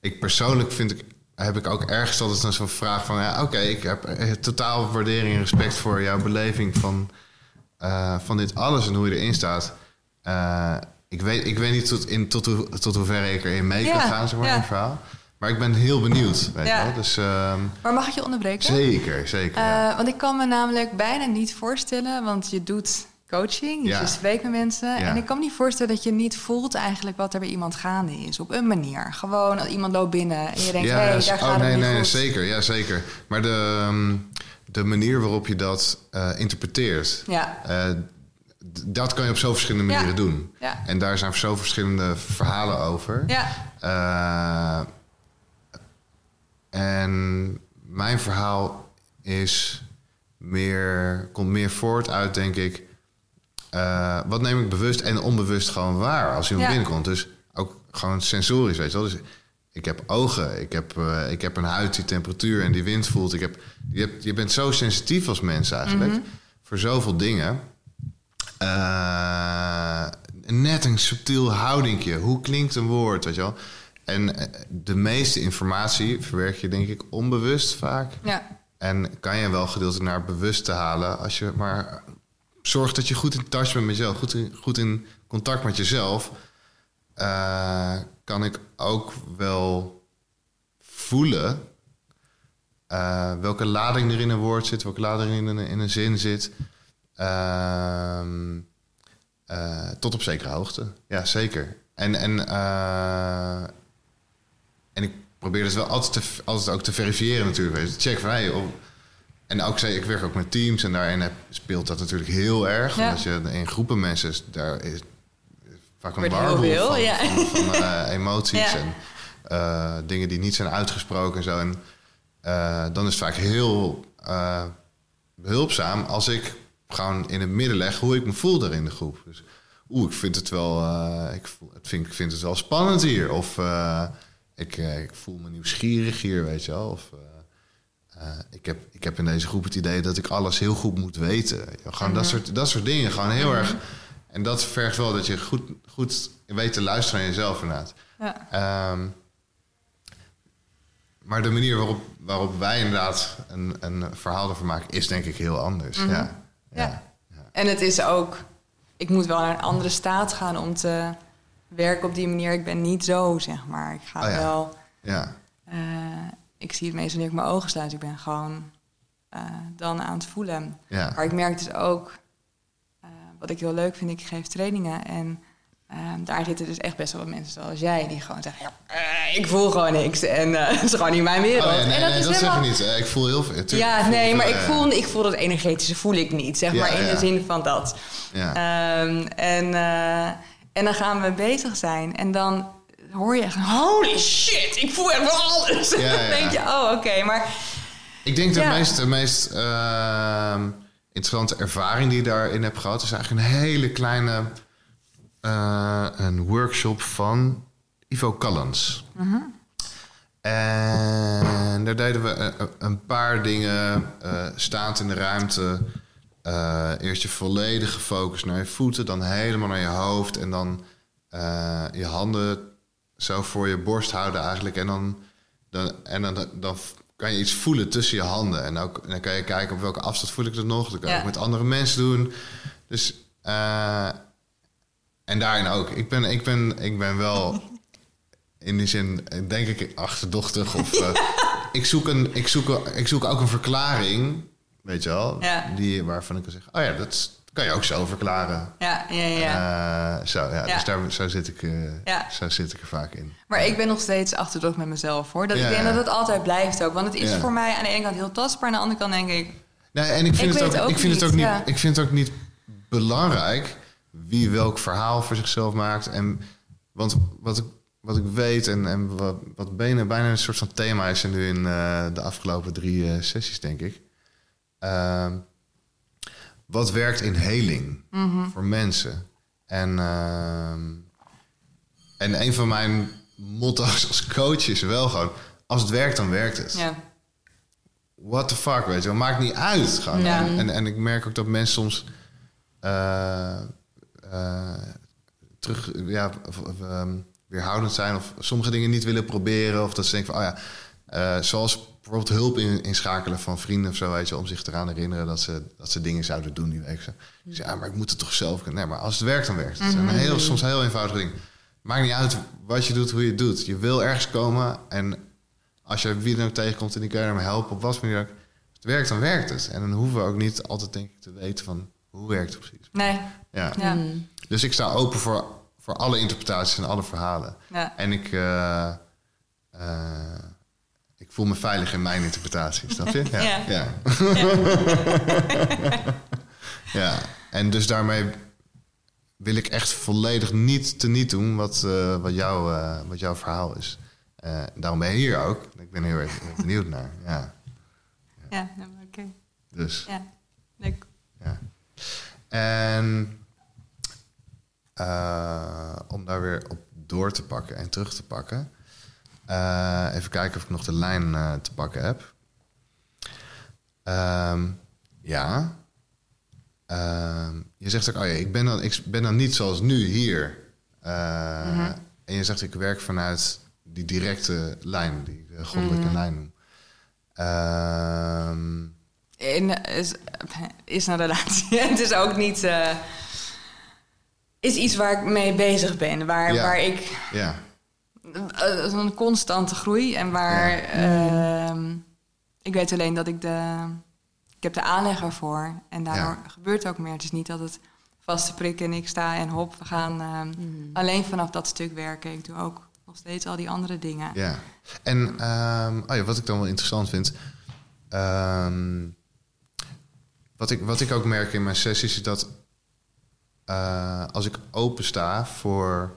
Ik persoonlijk vind ik heb ik ook ergens altijd zo'n vraag van... ja, oké, ik heb totaal waardering en respect voor jouw beleving van, uh, van dit alles en hoe je erin staat. Uh, ik, weet, ik weet niet tot, in, tot, hoe, tot hoeverre ik erin mee kan gaan, zeg maar, in het verhaal. Maar ik ben heel benieuwd, weet ja. je wel. Dus, um, maar mag ik je onderbreken? Zeker, zeker. Uh, want ik kan me namelijk bijna niet voorstellen... want je doet coaching, dus je spreekt met mensen. En ik kan me niet voorstellen dat je niet voelt eigenlijk wat er bij iemand gaande is. Op een manier. Gewoon, iemand loopt binnen en je denkt, hé, hey, daar oh, gaat nee, het nee, goed. Zeker, ja, zeker. Maar de, ehm, de manier waarop je dat uh, interpreteert... Ja. Uh, dat kan je op zo verschillende manieren ja. doen. Ja. En daar zijn zo verschillende verhalen over. Ja. Uh, en mijn verhaal is meer, komt meer voort uit, denk ik uh, wat neem ik bewust en onbewust gewoon waar als iemand ja. binnenkomt. Dus ook gewoon sensorisch, weet je wel. Dus ik heb ogen, ik heb, uh, ik heb een huid die temperatuur en die wind voelt. Ik heb, je, hebt, je bent zo sensitief als mens eigenlijk mm -hmm. voor zoveel dingen. Uh, net een subtiel houdingje. Hoe klinkt een woord, weet je wel? En de meeste informatie verwerk je denk ik onbewust vaak. Ja. En kan je wel gedeeltelijk naar bewust te halen als je maar zorg dat je goed in touch bent met jezelf, goed in, goed in contact met jezelf, uh, kan ik ook wel voelen uh, welke lading er in een woord zit, welke lading in een, in een zin zit. Uh, tot op zekere hoogte. Ja, zeker. En, en, en ik probeer dus wel altijd, te, altijd ook te verifiëren natuurlijk. Check van, hey, en ook zei ik werk ook met teams en daarin heb, speelt dat natuurlijk heel erg. Ja. Omdat je in groepen mensen, daar is vaak een warboel van, ja. van, van uh, emoties ja. en uh, dingen die niet zijn uitgesproken en zo. En uh, dan is het vaak heel behulpzaam als ik gewoon in het midden leg hoe ik me voel daar in de groep. Dus oeh, ik vind het wel, ik, voel, vind, ik vind het wel spannend hier. Of ik, ik voel me nieuwsgierig hier, weet je wel. Of, uh, ik, heb, ik heb in deze groep het idee dat ik alles heel goed moet weten. Gewoon mm -hmm. dat, soort, dat soort dingen. Gewoon heel mm -hmm. erg. En dat vergt wel dat je goed, goed weet te luisteren aan jezelf inderdaad. Ja. Um, maar de manier waarop, waarop wij inderdaad een, een verhaal ervan maken, is denk ik heel anders. Mm -hmm. ja. Ja. Ja. ja. En het is ook, ik moet wel naar een andere staat gaan om te werken op die manier. Ik ben niet zo, zeg maar. Ik ga oh, ja. wel. Ja. Uh, ik zie het meestal wanneer ik mijn ogen sluit. Ik ben gewoon uh, dan aan het voelen. Ja. Maar ik merk dus ook, uh, wat ik heel leuk vind, ik geef trainingen. En uh, daar zitten dus echt best wel wat mensen zoals jij, die gewoon zeggen: ja, ik voel gewoon niks. En het is gewoon niet mijn wereld. Oh, nee, en dat, nee, is dat helemaal... zeg ik niet. Ik voel heel veel. Tuurlijk, ja, voel nee, maar ik voel, ik voel dat energetische voel ik niet, zeg Ja, maar in ja. de zin van dat. Ja. Um, en, en dan gaan we bezig zijn. En dan hoor je echt, holy shit, ik voel echt alles. Ja, dan denk je, oh oké, maar... Ik denk de meest, de meest uh, interessante ervaring die je daarin hebt gehad... is eigenlijk een hele kleine uh, een workshop van Ivo Callens. Uh En daar deden we een, paar dingen staand in de ruimte. Uh, eerst je volledig gefocust naar je voeten, dan helemaal naar je hoofd en dan je handen zo voor je borst houden eigenlijk. En dan, dan, en dan, dan kan je iets voelen tussen je handen. En, ook, dan kan je kijken op welke afstand voel ik het nog. Dat kan je ook met andere mensen doen. Dus, uh, en daarin ook. Ik ben, ik ben, ik ben wel in die zin, denk ik, achterdochtig. Of, uh, ik, zoek een, ik, zoek, ik zoek ook een verklaring, weet je wel, ja. die, waarvan ik kan zeggen, oh ja, dat kan je ook zo verklaren. Ja, ja, ja. Uh, zo, ja, Dus daar, zo, zit ik, uh, ja. zo zit ik er vaak in. Maar ik ben nog steeds achterdocht met mezelf, hoor. Dat ik denk dat het altijd blijft ook. Want het is voor mij aan de ene kant heel tastbaar... aan de andere kant denk ik... Nee, en ik vind, het, ook, ik vind het ook niet... Ik vind het ook niet belangrijk wie welk verhaal voor zichzelf maakt. En, want wat ik, wat ik weet en, en wat, wat bijna, bijna een soort van thema is... nu in uh, de afgelopen drie sessies, denk ik... Ehm, wat werkt in heling voor mensen. En, uh, en een van mijn motto's als coach is wel gewoon... als het werkt, dan werkt het. Ja. What the fuck, weet je wel. Maakt niet uit. Gewoon. En, en ik merk ook dat mensen soms... Uh, uh, terug, ja, of, of, um, weerhoudend zijn... of sommige dingen niet willen proberen... of dat ze denken van, oh ja... Uh, zoals bijvoorbeeld hulp in, inschakelen van vrienden of zo, weet je, om zich eraan te herinneren dat ze, dat ze dingen zouden doen die week. Ik zeg, ja, maar ik moet het toch zelf kunnen. Nee, maar als het werkt, dan werkt het. Mm heel, soms heel eenvoudig ding. Maakt niet uit wat je doet, hoe je het doet. Je wil ergens komen en als je wie dan ook tegenkomt en die kan je ermee helpen op wat manier ook. Het werkt, dan werkt het. En dan hoeven we ook niet altijd denk ik te weten van hoe werkt het precies. Nee. Ja. ja. Dus ik sta open voor, voor alle interpretaties en alle verhalen. Ja. En ik... Uh, ik voel me veilig in mijn interpretatie, snap je? Ja. Ja. Ja. ja. En dus daarmee wil ik echt volledig niet te niet doen wat, uh, wat, jou, uh, wat jouw verhaal is. Uh, daarom ben je hier ook. Ik ben heel erg benieuwd naar. Ja, ja oké. Okay. Dus. Ja, leuk. Ja. En om daar weer op door te pakken en terug te pakken. Uh, even kijken of ik nog de lijn uh, te pakken heb. Um, ja. Um, je zegt ook, oh ja, ik ben dan, ik ben dan niet zoals nu hier. Uh, mm -hmm. En je zegt, ik werk vanuit die directe lijn, die goddelijke -hmm. lijn noem. Um, In, is, is een relatie. het is ook niet. is iets waar ik mee bezig ben. Waar, ja. waar ik. Ja uh, een constante groei. En waar ehm, ik weet alleen dat ik de. Ik heb de aanleg ervoor. En daardoor gebeurt ook meer. Het is niet dat het vaste prikken en ik sta en hop, we gaan ehm, mhm. alleen vanaf dat stuk werken. Ik doe ook nog steeds al die andere dingen. Ja. En um, oh ja, wat ik dan wel interessant vind. wat, ik, wat ik ook merk in mijn sessies is dat uh, als ik open sta voor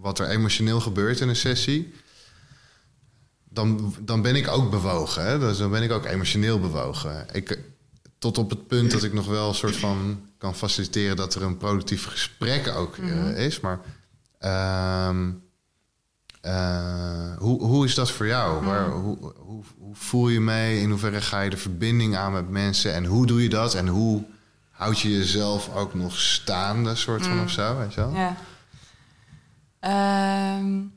wat er emotioneel gebeurt in een sessie, dan, dan ben ik ook bewogen. Hè? Dus dan ben ik ook emotioneel bewogen. Ik, tot op het punt dat ik nog wel een soort van kan faciliteren dat er een productief gesprek ook eh, mhm. is. Maar uh, uh, hoe, hoe is dat voor jou? Waar, mhm. hoe, hoe, hoe, voel je mee? In hoeverre ga je de verbinding aan met mensen? En hoe doe je dat? En hoe houd je jezelf ook nog staande, soort van mhm. of zo? Weet je wel? Ja. Um,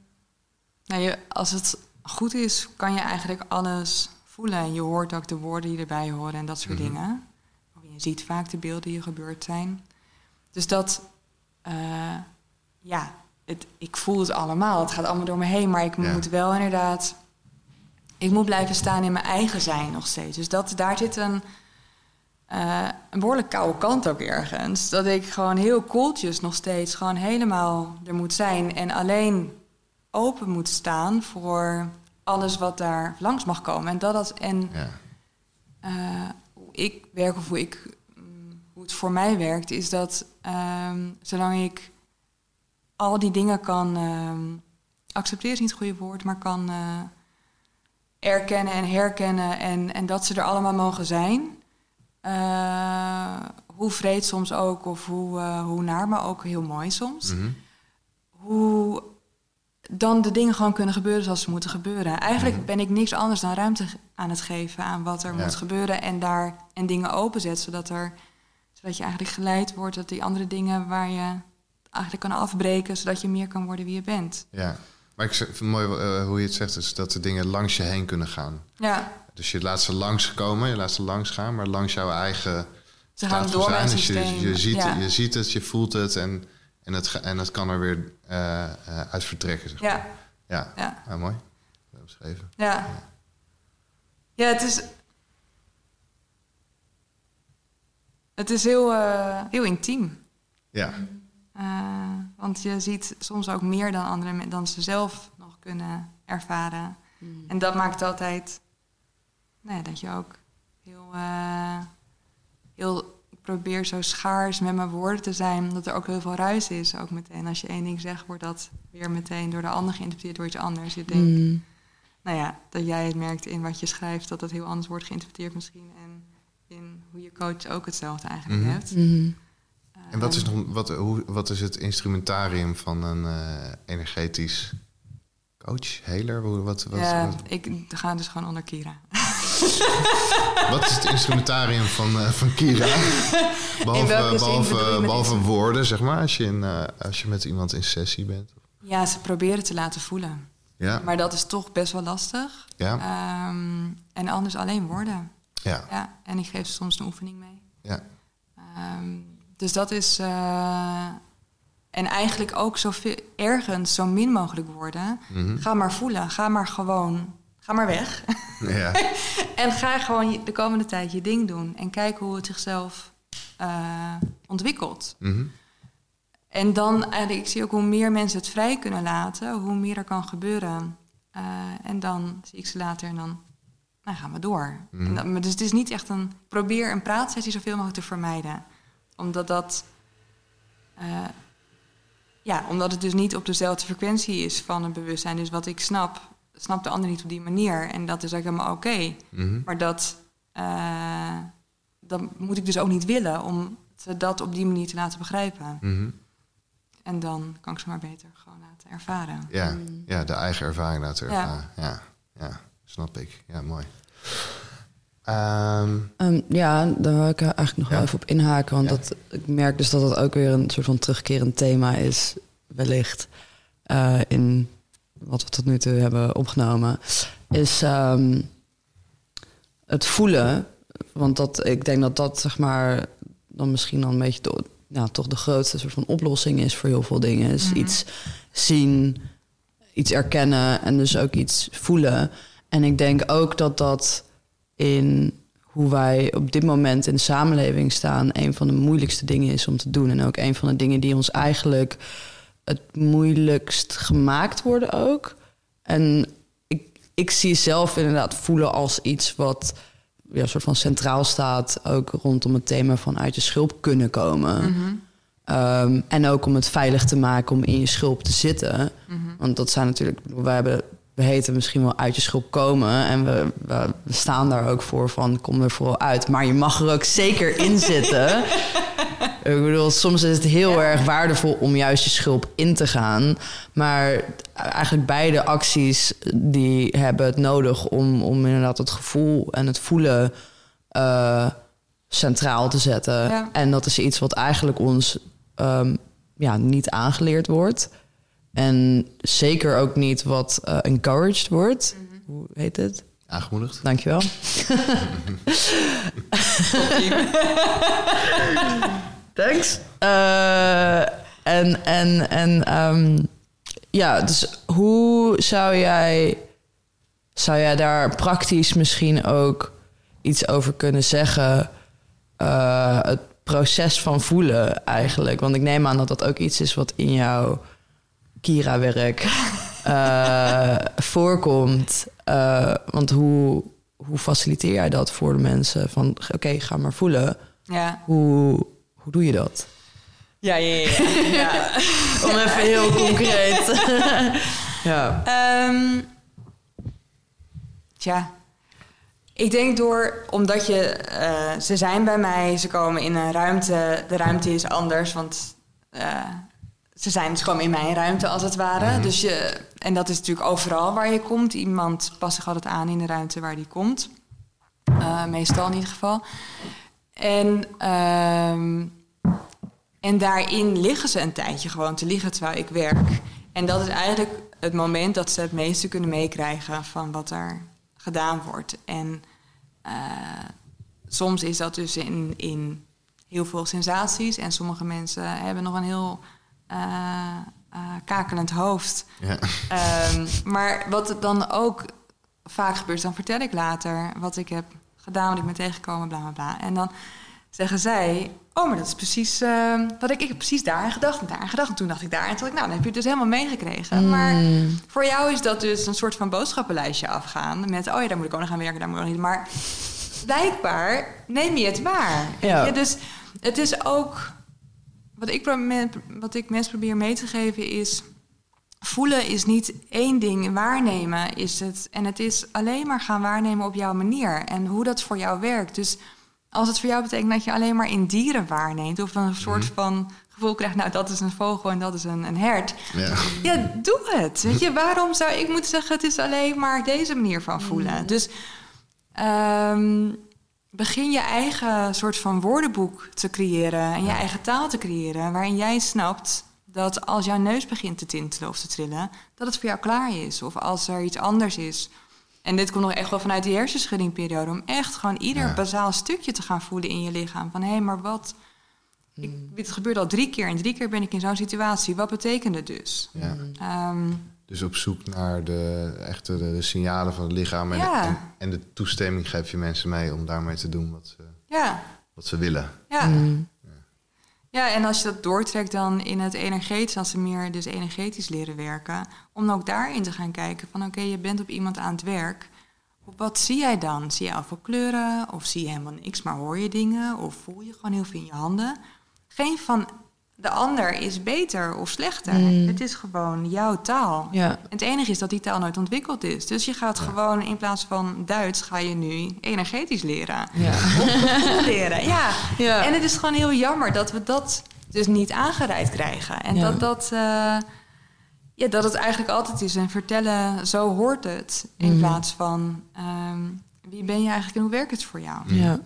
nou, je, als het goed is, kan je eigenlijk alles voelen. En je hoort ook de woorden die erbij horen en dat soort mhm. dingen. Je ziet vaak de beelden die gebeurd zijn. Dus dat, uh, ja, het, ik voel het allemaal. Het gaat allemaal door me heen. Maar ik moet wel inderdaad, ik moet blijven staan in mijn eigen zijn nog steeds. Dus dat, daar zit een uh, een behoorlijk koude kant ook ergens. Dat ik gewoon heel koeltjes nog steeds gewoon helemaal er moet zijn. En alleen open moet staan voor alles wat daar langs mag komen. En dat dat en ja. uh, hoe ik werk of hoe ik mm, hoe het voor mij werkt, is dat um, zolang ik al die dingen kan um, accepteren is niet het goede woord, maar kan uh, erkennen en herkennen en, en dat ze er allemaal mogen zijn. Uh, hoe vreed soms ook, of hoe, uh, hoe naar, maar ook heel mooi soms. Mhm. Hoe dan de dingen gewoon kunnen gebeuren zoals ze moeten gebeuren. Eigenlijk mhm. ben ik niks anders dan ruimte aan het geven aan wat er moet gebeuren en daar en dingen openzet, zodat er zodat je eigenlijk geleid wordt dat die andere dingen waar je eigenlijk kan afbreken, zodat je meer kan worden wie je bent. Ja, maar ik vind mooi uh, hoe je het zegt, is dat de dingen langs je heen kunnen gaan. Ja. Dus je laat ze langs komen, je laat ze langs gaan, maar langs jouw eigen. Ze gaan door zijn. Dus je, je, ziet, je ziet het, je voelt het en, en, het, en het kan er weer uh, uh, uit vertrekken. Zeg maar. Ja. Ja, ja. ja mooi. Beschreven. Ja. ja. Ja, het is. Het is heel, heel intiem. Ja. Uh, want je ziet soms ook meer dan anderen dan ze zelf nog kunnen ervaren. Hmm. En dat maakt altijd nou ja, dat je ook heel, uh, heel. Ik probeer zo schaars met mijn woorden te zijn, dat er ook heel veel ruis is. Ook meteen als je één ding zegt, wordt dat weer meteen door de ander geïnterpreteerd door iets anders. Je denkt, hmm. nou ja, dat jij het merkt in wat je schrijft, dat dat heel anders wordt geïnterpreteerd misschien. En in hoe je coach ook hetzelfde eigenlijk mm hebt. Hmm. En wat is, nog, wat, hoe, wat is het instrumentarium van een uh, energetisch coach, healer? Wat, wat, ja, wat? ik ga dus gewoon onder Kira. wat is het instrumentarium van, uh, van Kira? Behalve, behalve, behalve woorden, zeg maar, als je, in, uh, als je met iemand in sessie bent. Ja, ze proberen te laten voelen. Ja. Maar dat is toch best wel lastig. Ja. Um, en anders alleen woorden. Ja. ja. En ik geef soms een oefening mee. Ja. Um, dus dat is. Uh, en eigenlijk ook zoveel, ergens zo min mogelijk worden. Mhm. Ga maar voelen. Ga maar gewoon. Ga maar weg. Ja. en ga gewoon de komende tijd je ding doen. En kijk hoe het zichzelf uh, ontwikkelt. Mm En dan, eigenlijk, ik zie ook hoe meer mensen het vrij kunnen laten, hoe meer er kan gebeuren. Uh, en dan zie ik ze later en dan nou, gaan we door. Mhm. En dan, dus het is niet echt een. Probeer een praatsessie zoveel mogelijk te vermijden omdat dat. Uh, ja, omdat het dus niet op dezelfde frequentie is van een bewustzijn. Dus wat ik snap, snapt de ander niet op die manier. En dat is ook helemaal oké. Okay. Mm-hmm. Maar dat, uh, dat moet ik dus ook niet willen om ze dat op die manier te laten begrijpen. Mm-hmm. En dan kan ik ze maar beter gewoon laten ervaren. Ja, mm. ja de eigen ervaring laten ervaren. Ja, ja, ja snap ik. Ja, mooi. Um, um, ja, daar wil ik eigenlijk nog wel even op inhaken. Want dat, ik merk dus dat dat ook weer een soort van terugkerend thema is, wellicht, uh, in wat we tot nu toe hebben opgenomen. Is um, het voelen. Want dat, ik denk dat dat, zeg maar, dan misschien dan een beetje de, ja, toch de grootste soort van oplossing is voor heel veel dingen. Is mm -hmm. iets zien, iets erkennen en dus ook iets voelen. En ik denk ook dat dat in hoe wij op dit moment in de samenleving staan, een van de moeilijkste dingen is om te doen. En ook een van de dingen die ons eigenlijk het moeilijkst gemaakt worden ook. En ik, ik zie zelf inderdaad voelen als iets wat ja, soort van centraal staat, ook rondom het thema van uit je schulp kunnen komen. Mm -hmm. um, en ook om het veilig te maken om in je schulp te zitten. Mm -hmm. Want dat zijn natuurlijk, we hebben we heten misschien wel uit je schulp komen. En we, we, we, staan daar ook voor van kom er vooral uit. Maar je mag er ook zeker in zitten. Ik bedoel, soms is het heel ja. erg waardevol om juist je schulp in te gaan. Maar eigenlijk beide acties die hebben het nodig om, om inderdaad het gevoel en het voelen uh, centraal te zetten. Ja. En dat is iets wat eigenlijk ons um, ja, niet aangeleerd wordt. En zeker ook niet wat uh, encouraged wordt. Mm -hmm. Hoe heet het? Aangemoedigd. Dankjewel. Thanks. Uh, en en, en um, ja, dus hoe zou jij, zou jij daar praktisch misschien ook iets over kunnen zeggen? Uh, het proces van voelen eigenlijk. Want ik neem aan dat dat ook iets is wat in jou Kira-werk uh, voorkomt. Uh, want hoe, hoe faciliteer jij dat voor de mensen? Van oké, okay, ga maar voelen. Ja. Hoe, hoe doe je dat? Ja, ja, ja. ja. Om even heel concreet. Ja. Um, tja. Ik denk door, omdat je, uh, ze zijn bij mij, ze komen in een ruimte, de ruimte is anders, want uh, ze zijn dus gewoon in mijn ruimte als het ware. Mhm. Dus je, en dat is natuurlijk overal waar je komt. Iemand past zich altijd aan in de ruimte waar die komt. Uh, meestal in ieder geval. En, uh, en daarin liggen ze een tijdje gewoon te liggen terwijl ik werk. En dat is eigenlijk het moment dat ze het meeste kunnen meekrijgen van wat er gedaan wordt. En uh, soms is dat dus in, in heel veel sensaties. En sommige mensen hebben nog een heel uh, kakelend hoofd. Ja. Um, maar wat dan ook vaak gebeurt, dan vertel ik later wat ik heb gedaan, wat ik ben tegengekomen, bla bla bla. En dan zeggen zij, oh, maar dat is precies uh, wat ik, ik heb precies daar aan gedacht en daar aan gedacht. En toen dacht ik daar. En toen dacht ik, nou, dan heb je het dus helemaal meegekregen. Mm. Maar voor jou is dat dus een soort van boodschappenlijstje afgaan. Met, oh ja, daar moet ik ook nog gaan werken, daar moet ik nog niet. Maar blijkbaar neem je het waar. Ja. dus het is ook wat ik, wat ik mensen probeer mee te geven is... voelen is niet één ding, waarnemen is het. En het is alleen maar gaan waarnemen op jouw manier. En hoe dat voor jou werkt. Dus als het voor jou betekent dat je alleen maar in dieren waarneemt... of een soort mhm. van gevoel krijgt, nou, dat is een vogel en dat is een, een hert. Ja. ja, doe het. Weet je, waarom zou ik moeten zeggen... het is alleen maar deze manier van voelen. Mhm. Dus... Um, begin je eigen soort van woordenboek te creëren en je eigen taal te creëren, waarin jij snapt dat als jouw neus begint te tintelen of te trillen, dat het voor jou klaar is. Of als er iets anders is. En dit komt nog echt wel vanuit die hersenschuddingperiode, om echt gewoon ieder bazaal stukje te gaan voelen in je lichaam. Van hé, hey, maar wat. Ik, mm. dit gebeurt al drie keer en drie keer ben ik in zo'n situatie. Wat betekent het dus? Ja. Um, dus op zoek naar de, echte de, signalen van het lichaam. En, en, en, de toestemming geef je mensen mee om daarmee te doen wat ze, ja. wat ze willen. Ja. Mm. Ja. en als je dat doortrekt dan in het energetisch, als ze meer dus energetisch leren werken, om ook daarin te gaan kijken van oké, je bent op iemand aan het werk. Wat zie jij dan? Zie je al veel kleuren? Of zie je helemaal niks, maar hoor je dingen? Of voel je gewoon heel veel in je handen? Geen van de ander is beter of slechter. Mm. Het is gewoon jouw taal. Ja. het enige is dat die taal nooit ontwikkeld is. Dus je gaat gewoon in plaats van Duits ga je nu energetisch leren. Ja. Of leren. Ja. ja. En het is gewoon heel jammer dat we dat dus niet aangereikt krijgen. En dat dat. Uh, ja, dat het eigenlijk altijd is. En vertellen, zo hoort het. In mm. plaats van um, wie ben je eigenlijk en hoe werkt het voor jou? Ja,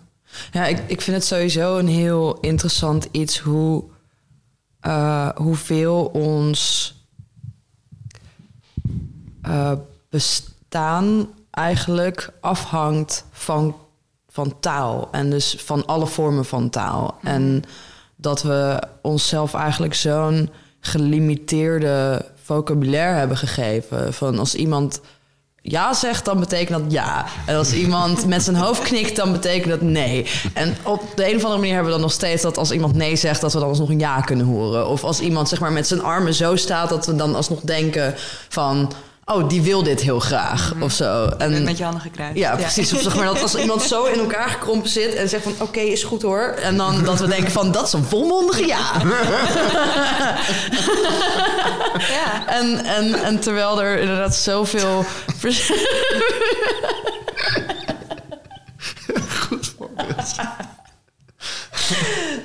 ja ik, ik vind het sowieso een heel interessant iets hoe uh, hoeveel ons uh, bestaan eigenlijk afhangt van, van taal. En dus van alle vormen van taal. Mhm. En dat we onszelf eigenlijk zo'n gelimiteerde vocabulaire hebben gegeven. Van als iemand ja zegt, dan betekent dat ja. En als iemand met zijn hoofd knikt, dan betekent dat nee. En op de een of andere manier hebben we dan nog steeds dat als iemand nee zegt, dat we dan alsnog een ja kunnen horen. Of als iemand zeg maar met zijn armen zo staat, dat we dan alsnog denken van oh, die wil dit heel graag mm of zo. En, met je handen gekruist. Ja, precies. Of zeg maar dat als iemand zo in elkaar gekrompen zit en zegt van oké, is goed hoor. En dan dat we denken van dat is een volmondige ja. ja. En, en, en terwijl er inderdaad zoveel... goed voorbeeld.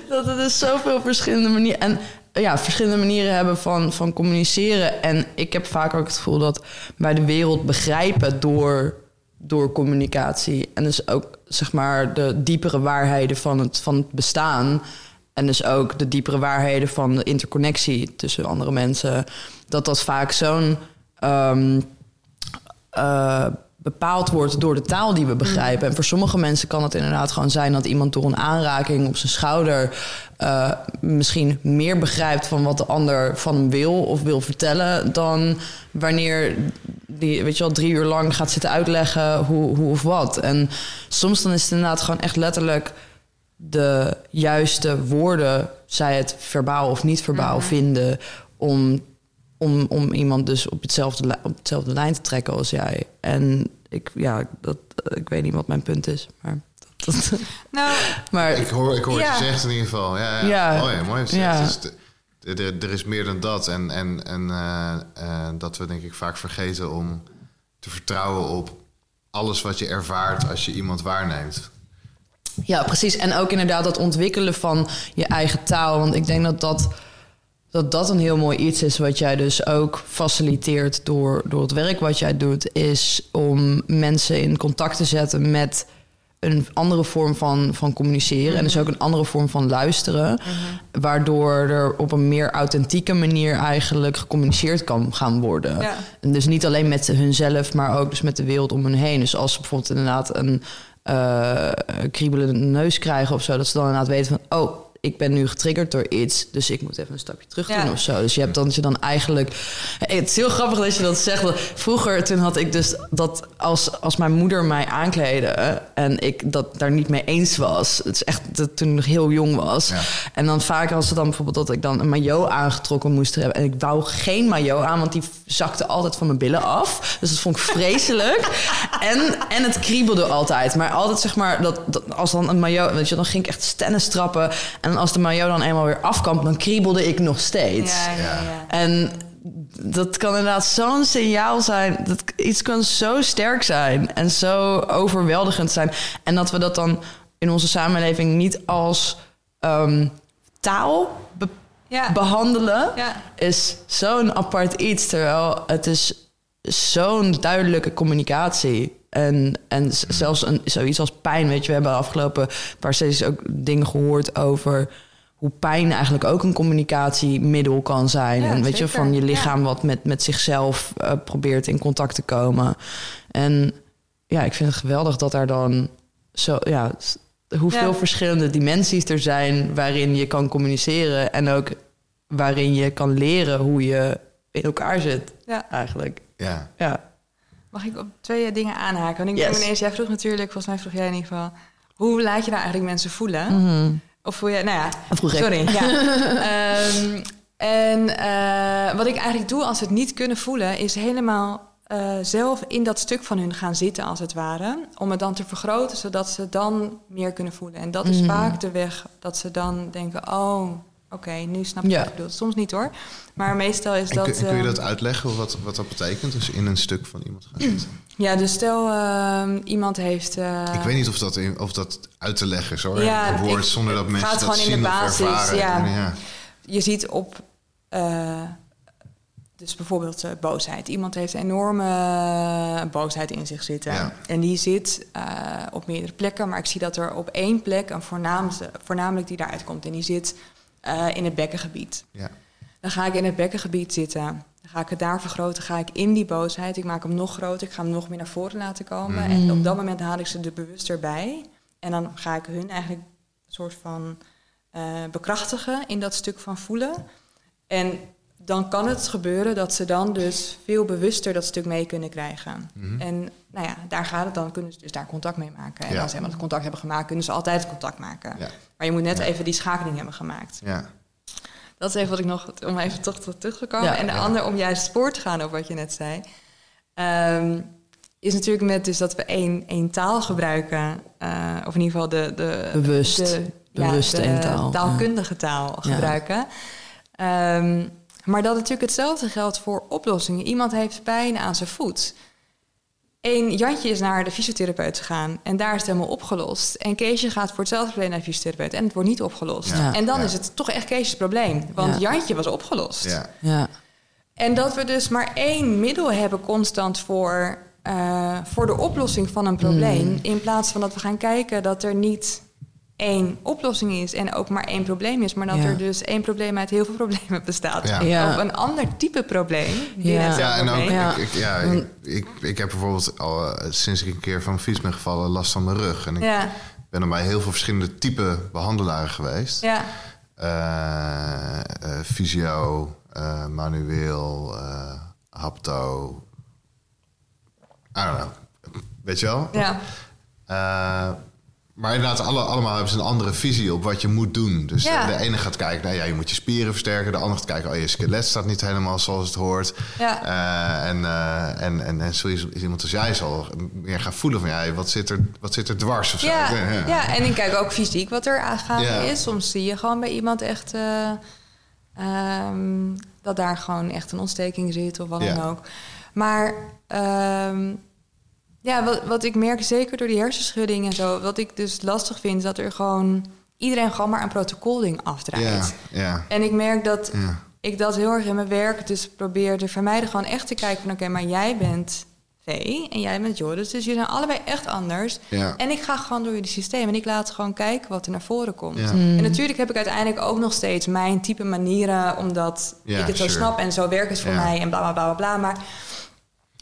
dat er dus zoveel verschillende manieren... En ja, verschillende manieren hebben van, van communiceren. En ik heb vaak ook het gevoel dat wij de wereld begrijpen door, door communicatie. En dus ook zeg maar de diepere waarheden van het, van het bestaan. En dus ook de diepere waarheden van de interconnectie tussen andere mensen. Dat dat vaak zo'n um, bepaald wordt door de taal die we begrijpen. En voor sommige mensen kan het inderdaad gewoon zijn dat iemand door een aanraking op zijn schouder uh, misschien meer begrijpt van wat de ander van hem wil of wil vertellen dan wanneer die, weet je wel, drie uur lang gaat zitten uitleggen hoe, hoe of wat. En soms dan is het inderdaad gewoon echt letterlijk de juiste woorden, zij het verbaal of niet verbaal, mhm. vinden om om, om iemand dus op, hetzelfde, op hetzelfde lijn te trekken als jij. En ik, ja, dat, ik weet niet wat mijn punt is, maar... nou, maar, ik hoor, ik hoor ja. je zegt in ieder geval. Ja, ja. ja. Oh ja mooi. Ja. Het, is, het er, er is meer dan dat. En, en, en uh, dat we denk ik vaak vergeten om te vertrouwen op alles wat je ervaart als je iemand waarneemt. Ja, precies. En ook inderdaad dat ontwikkelen van je eigen taal. Want ik denk dat dat, dat, dat een heel mooi iets is wat jij dus ook faciliteert door, door het werk wat jij doet. Is om mensen in contact te zetten met een andere vorm van, van communiceren. En dus ook een andere vorm van luisteren. Waardoor er op een meer authentieke manier eigenlijk gecommuniceerd kan gaan worden. En dus niet alleen met hunzelf, maar ook dus met de wereld om hen heen. Dus als ze bijvoorbeeld inderdaad een uh, kriebelende neus krijgen of zo, dat ze dan inderdaad weten van, oh, ik ben nu getriggerd door iets, dus ik moet even een stapje terug doen of zo. Dus je hebt dan, je dan eigenlijk... Het is heel grappig dat je dat zegt. Vroeger, toen had ik dus dat als, als mijn moeder mij aankleedde... en ik dat daar niet mee eens was. Het is echt dat toen ik nog heel jong was. En dan vaak als ze dan bijvoorbeeld dat ik dan een maillot aangetrokken moest hebben... en ik wou geen maillot aan, want die zakte altijd van mijn billen af. Dus dat vond ik vreselijk. en, en het kriebelde altijd. Maar altijd zeg maar, dat, dat als dan een maillot... Weet je, dan ging ik echt stennen strappen... En en als de maillot dan eenmaal weer afkwam, dan kriebelde ik nog steeds. Ja, ja, ja. En dat kan inderdaad zo'n signaal zijn. Dat iets kan zo sterk zijn en zo overweldigend zijn. En dat we dat dan in onze samenleving niet als um, taal behandelen, is zo'n apart iets. Terwijl het is zo'n duidelijke communicatie. En, en zelfs een, zoiets als pijn, weet je, we hebben de afgelopen paar sessies ook dingen gehoord over hoe pijn eigenlijk ook een communicatiemiddel kan zijn. en weet je, van je lichaam wat met, met zichzelf uh, probeert in contact te komen. En ja, ik vind het geweldig dat er dan zo, ja, hoeveel verschillende dimensies er zijn waarin je kan communiceren en ook waarin je kan leren hoe je in elkaar zit. Ja. Eigenlijk. Ja. ja. Mag ik op twee dingen aanhaken? Want ik yes. ineens, jij vroeg natuurlijk, volgens mij vroeg jij in ieder geval... hoe laat je nou eigenlijk mensen voelen? Mhm. Of voel je, nou ja, vroeg sorry. Ja. um, en uh, wat ik eigenlijk doe als ze het niet kunnen voelen... is helemaal uh, zelf in dat stuk van hun gaan zitten, als het ware. Om het dan te vergroten, zodat ze dan meer kunnen voelen. En dat is mm. vaak de weg dat ze dan denken... oh, oké, nu snap ik ja. wat je bedoelt. Soms niet hoor. Maar meestal is dat... Kun, kun je dat ehm, uitleggen, wat, wat dat betekent? Dus in een stuk van iemand gaan zitten? Ja, dus stel uh, iemand heeft... Uh, ik weet niet of dat, of dat uit te leggen is hoor. Ja, een woord zonder dat mensen dat zien in de basis, ervaren. Ja. ja. Je ziet op... Uh, dus bijvoorbeeld uh, boosheid. Iemand heeft enorme boosheid in zich zitten. Ja. En die zit uh, op meerdere plekken. Maar ik zie dat er op één plek een voornaamste, voornamelijk die daaruit komt. En die zit uh, in het bekkengebied. Ja. Dan ga ik in het bekkengebied zitten. Dan ga ik het daar vergroten. Ga ik in die boosheid. Ik maak hem nog groter. Ik ga hem nog meer naar voren laten komen. En op dat moment haal ik ze er bewuster bij. En dan ga ik hun eigenlijk een soort van uh, bekrachtigen in dat stuk van voelen. En dan kan het gebeuren dat ze dan dus veel bewuster dat stuk mee kunnen krijgen. Mhm. En nou ja, daar gaat het dan, kunnen ze dus daar contact mee maken. En als ze helemaal contact hebben gemaakt, kunnen ze altijd contact maken. Ja. Maar je moet net even die schakeling hebben gemaakt. Ja. Dat is even wat ik nog, om even toch terug te komen. en de ander, om juist spoor te gaan over wat je net zei. Ehm, is natuurlijk met dus dat we één, één taal gebruiken. Uh, of in ieder geval de... de Bewust. De, Bewust de taal. taalkundige taal gebruiken. Um, maar dat natuurlijk hetzelfde geldt voor oplossingen. Iemand heeft pijn aan zijn voet. Eén Jantje is naar de fysiotherapeut gegaan en daar is het helemaal opgelost. En Keesje gaat voor hetzelfde probleem naar de fysiotherapeut en het wordt niet opgelost. en dan is het toch echt Keesjes probleem, want Jantje was opgelost. Ja. En dat we dus maar één middel hebben constant voor, uh, voor de oplossing van een probleem. Mm. In plaats van dat we gaan kijken dat er niet één oplossing is en ook maar één probleem is, maar dat er dus één probleem uit heel veel problemen bestaat. Ja. Of een ander type probleem. Ja, ja en ook, ja. Ik, ja, ik, ik, ik, heb bijvoorbeeld al eh, sinds ik een keer van fiets ben gevallen last van mijn rug. En ik ben er bij heel veel verschillende type behandelaren geweest. Ja. Uh, fysio, manueel, hapto. I don't know. Weet je wel? Ja. Maar inderdaad, alle, allemaal hebben ze een andere visie op wat je moet doen. Dus de ene gaat kijken, nou ja, je moet je spieren versterken. De andere gaat kijken, oh, je skelet staat niet helemaal zoals het hoort. Ja. Uh, en, uh, en, en, en zo is, iemand als jij zal meer gaan voelen van, ja, wat zit er, wat zit er dwars of zo. Ja, ja. ja en ik kijk ook fysiek wat er aangaande is. Soms zie je gewoon bij iemand echt... Uh, Ehm, dat daar gewoon echt een ontsteking zit of wat dan ook. Maar ehm, ja, wat, wat ik merk zeker door die hersenschudding en zo, wat ik dus lastig vind, is dat er gewoon iedereen gewoon maar een protocolding afdraait. Ja, ja. En ik merk dat ik dat heel erg in mijn werk dus probeer te vermijden. Gewoon echt te kijken van oké, maar jij bent V en jij bent Joris. Dus jullie zijn allebei echt anders. En ik ga gewoon door jullie systeem en ik laat gewoon kijken wat er naar voren komt. En natuurlijk heb ik uiteindelijk ook nog steeds mijn type manieren, omdat ik het zo snap en zo werkt het voor mij en bla bla bla bla. Maar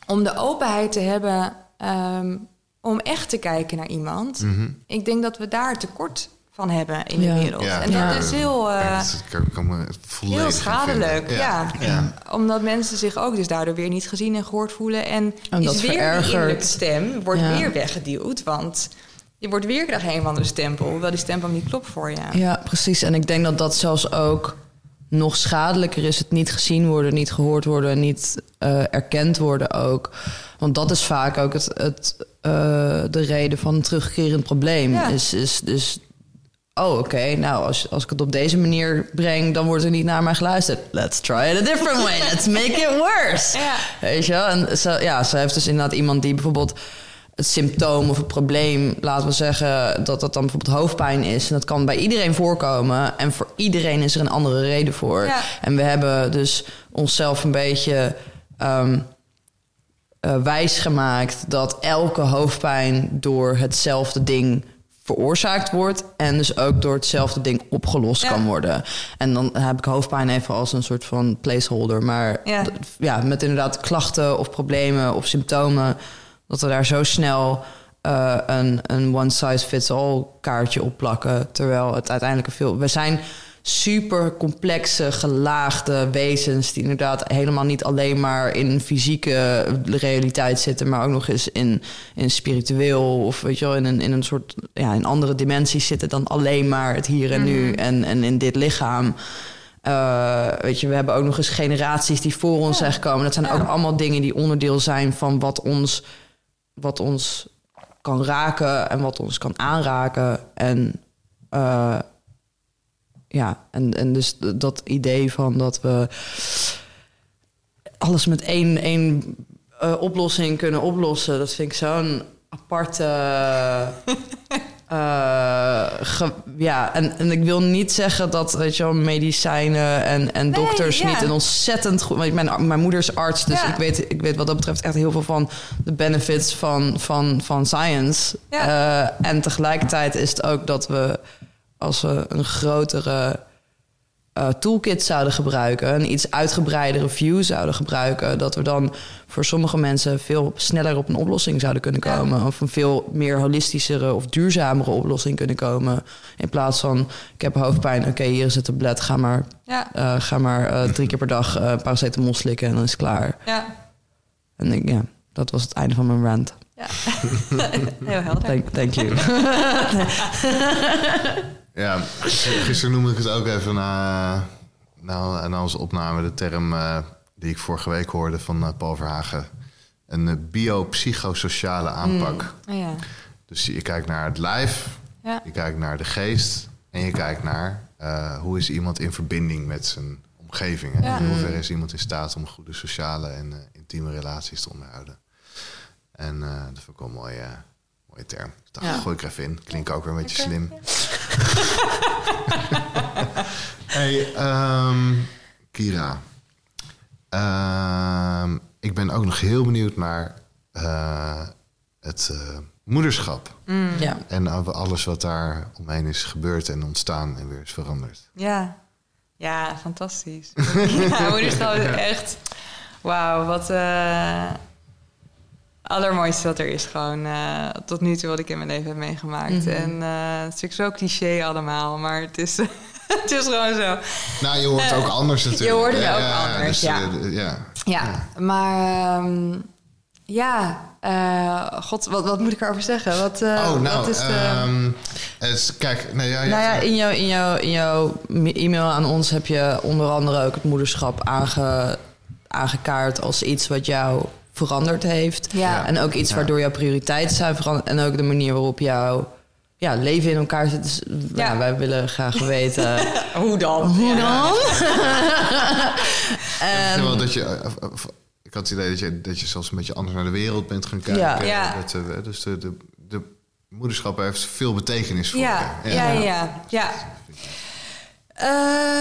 om de openheid te hebben ehm, om echt te kijken naar iemand, mhm. ik denk dat we daar tekort van hebben in de wereld. En dat is heel, uh, kan, heel schadelijk. Ja. Omdat mensen zich ook dus daardoor weer niet gezien en gehoord voelen. En, en is weer die innerlijke stem wordt weer weggeduwd. Want je wordt weer krijg een of andere stempel. Hoewel die stempel niet klopt voor je. Ja, precies. En ik denk dat dat zelfs ook nog schadelijker is. Het niet gezien worden, niet gehoord worden, niet uh, erkend worden ook. Want dat is vaak ook het, het, uh, de reden van een terugkerend probleem. Is, is dus oh, oké, nou, als, als ik het op deze manier breng, dan wordt er niet naar mij geluisterd. Let's try it a different way. Let's make it worse. Ja. Weet je wel? En ze, ja, ze heeft dus inderdaad iemand die bijvoorbeeld het symptoom of het probleem, laten we zeggen dat dat dan bijvoorbeeld hoofdpijn is. En dat kan bij iedereen voorkomen. En voor iedereen is er een andere reden voor. Ja. En we hebben dus onszelf een beetje um, uh, wijs gemaakt dat elke hoofdpijn door hetzelfde ding veroorzaakt wordt en dus ook door hetzelfde ding opgelost kan worden. En dan heb ik hoofdpijn even als een soort van placeholder. Maar ja. ja, met inderdaad klachten of problemen of symptomen, dat we daar zo snel uh, een, een one size fits all kaartje op plakken. Terwijl het uiteindelijk veel. We zijn super complexe, gelaagde wezens. die inderdaad helemaal niet alleen maar in fysieke realiteit zitten. maar ook nog eens in, in spiritueel. of weet je wel, in een, in een soort. ja, in andere dimensies zitten dan alleen maar het hier en nu. Mhm. en, en in dit lichaam. Uh, weet je, we hebben ook nog eens generaties die voor ons zijn gekomen. Dat zijn ook allemaal dingen die onderdeel zijn van wat ons, wat ons kan raken en wat ons kan aanraken. En uh, ja, en, en dus dat idee van dat we alles met één, één uh, oplossing kunnen oplossen, dat vind ik zo'n aparte. Uh, ja, en, en ik wil niet zeggen dat weet je wel, medicijnen en, en dokters niet een ontzettend goed. Mijn, mijn moeder is arts, dus ik, weet, ik weet wat dat betreft echt heel veel van de benefits van, van, van science. Uh, en tegelijkertijd is het ook dat we als we een grotere uh, toolkit zouden gebruiken, een iets uitgebreidere view zouden gebruiken, dat we dan voor sommige mensen veel sneller op een oplossing zouden kunnen komen. Of een veel meer holistischere of duurzamere oplossing kunnen komen. In plaats van, ik heb hoofdpijn, oké, hier is het tablet, ga maar, ja. uh, ga maar uh, drie keer per dag paracetamol slikken en dan is het klaar. Ja. En ik, ja, dat was het einde van mijn rant. Ja, heel helder. Thank, thank you. Ja, gisteren noemde ik het ook even na, na, na onze opname, de term uh, die ik vorige week hoorde van uh, Paul Verhagen. Een uh, biopsychosociale aanpak. Mm. ja. Dus je kijkt naar het lijf, ja. je kijkt naar de geest en je kijkt naar hoe is iemand in verbinding met zijn omgeving. Ja. In hoeverre is iemand in staat om goede sociale en intieme relaties te onderhouden. En dat vond ik wel mooi Mooie term. Ik dacht, ja. gooi ik er even in. Klinkt ook weer een beetje slim. hey, um, Kira. Um, ik ben ook nog heel benieuwd naar uh, het uh, moederschap. Mm. Ja. En alles wat daar omheen is gebeurd en ontstaan en weer is veranderd. Ja, ja fantastisch. ja, moederschap is echt... Wauw, wat... Allermooiste wat er is. Gewoon uh, tot nu toe wat ik in mijn leven heb meegemaakt. Mm -hmm. En uh, het is natuurlijk zo cliché allemaal, maar het is, het is gewoon zo. Nou, je hoort uh, ook anders natuurlijk. Je hoort het ja, ook ja, anders, dus, ja. ja. ja. maar um, ja, god, wat, wat moet ik erover zeggen? Wat, oh, nou, wat is de... um, het, kijk, nee, ja, nou ja, in jouw, in, jouw, in jouw e-mail aan ons heb je onder andere ook het moederschap aange, aangekaart als iets wat jou veranderd heeft. Ja. En ook iets waardoor jouw prioriteiten zijn veranderd. En ook de manier waarop jouw ja, leven in elkaar zit. Dus, ja. wij willen graag weten... Hoe dan? Hoe dan? en, wel dat je, eh, eh, ik had het idee dat je, dat je zelfs een beetje anders naar de wereld bent gaan kijken. Ja. Dat, dus de, de, de moederschap heeft veel betekenis voor ja. je. Ja, ja, ja. ja.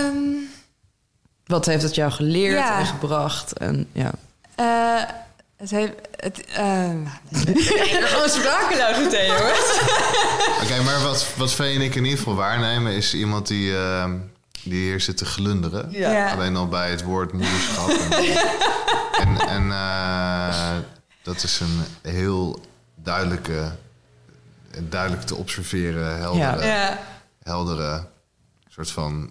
Um, Wat heeft het jou geleerd en gebracht? En, ja. Uh, het heeft... Het, uh, gewoon sprakeloos meteen, jongens. Oké, maar wat, wat Vee en ik in ieder geval waarnemen... is iemand die, uh, die hier zit te glunderen. Ja. Alleen al bij het woord moederschap. en en uh, dat is een heel duidelijke... duidelijk te observeren, heldere... Ja. heldere soort van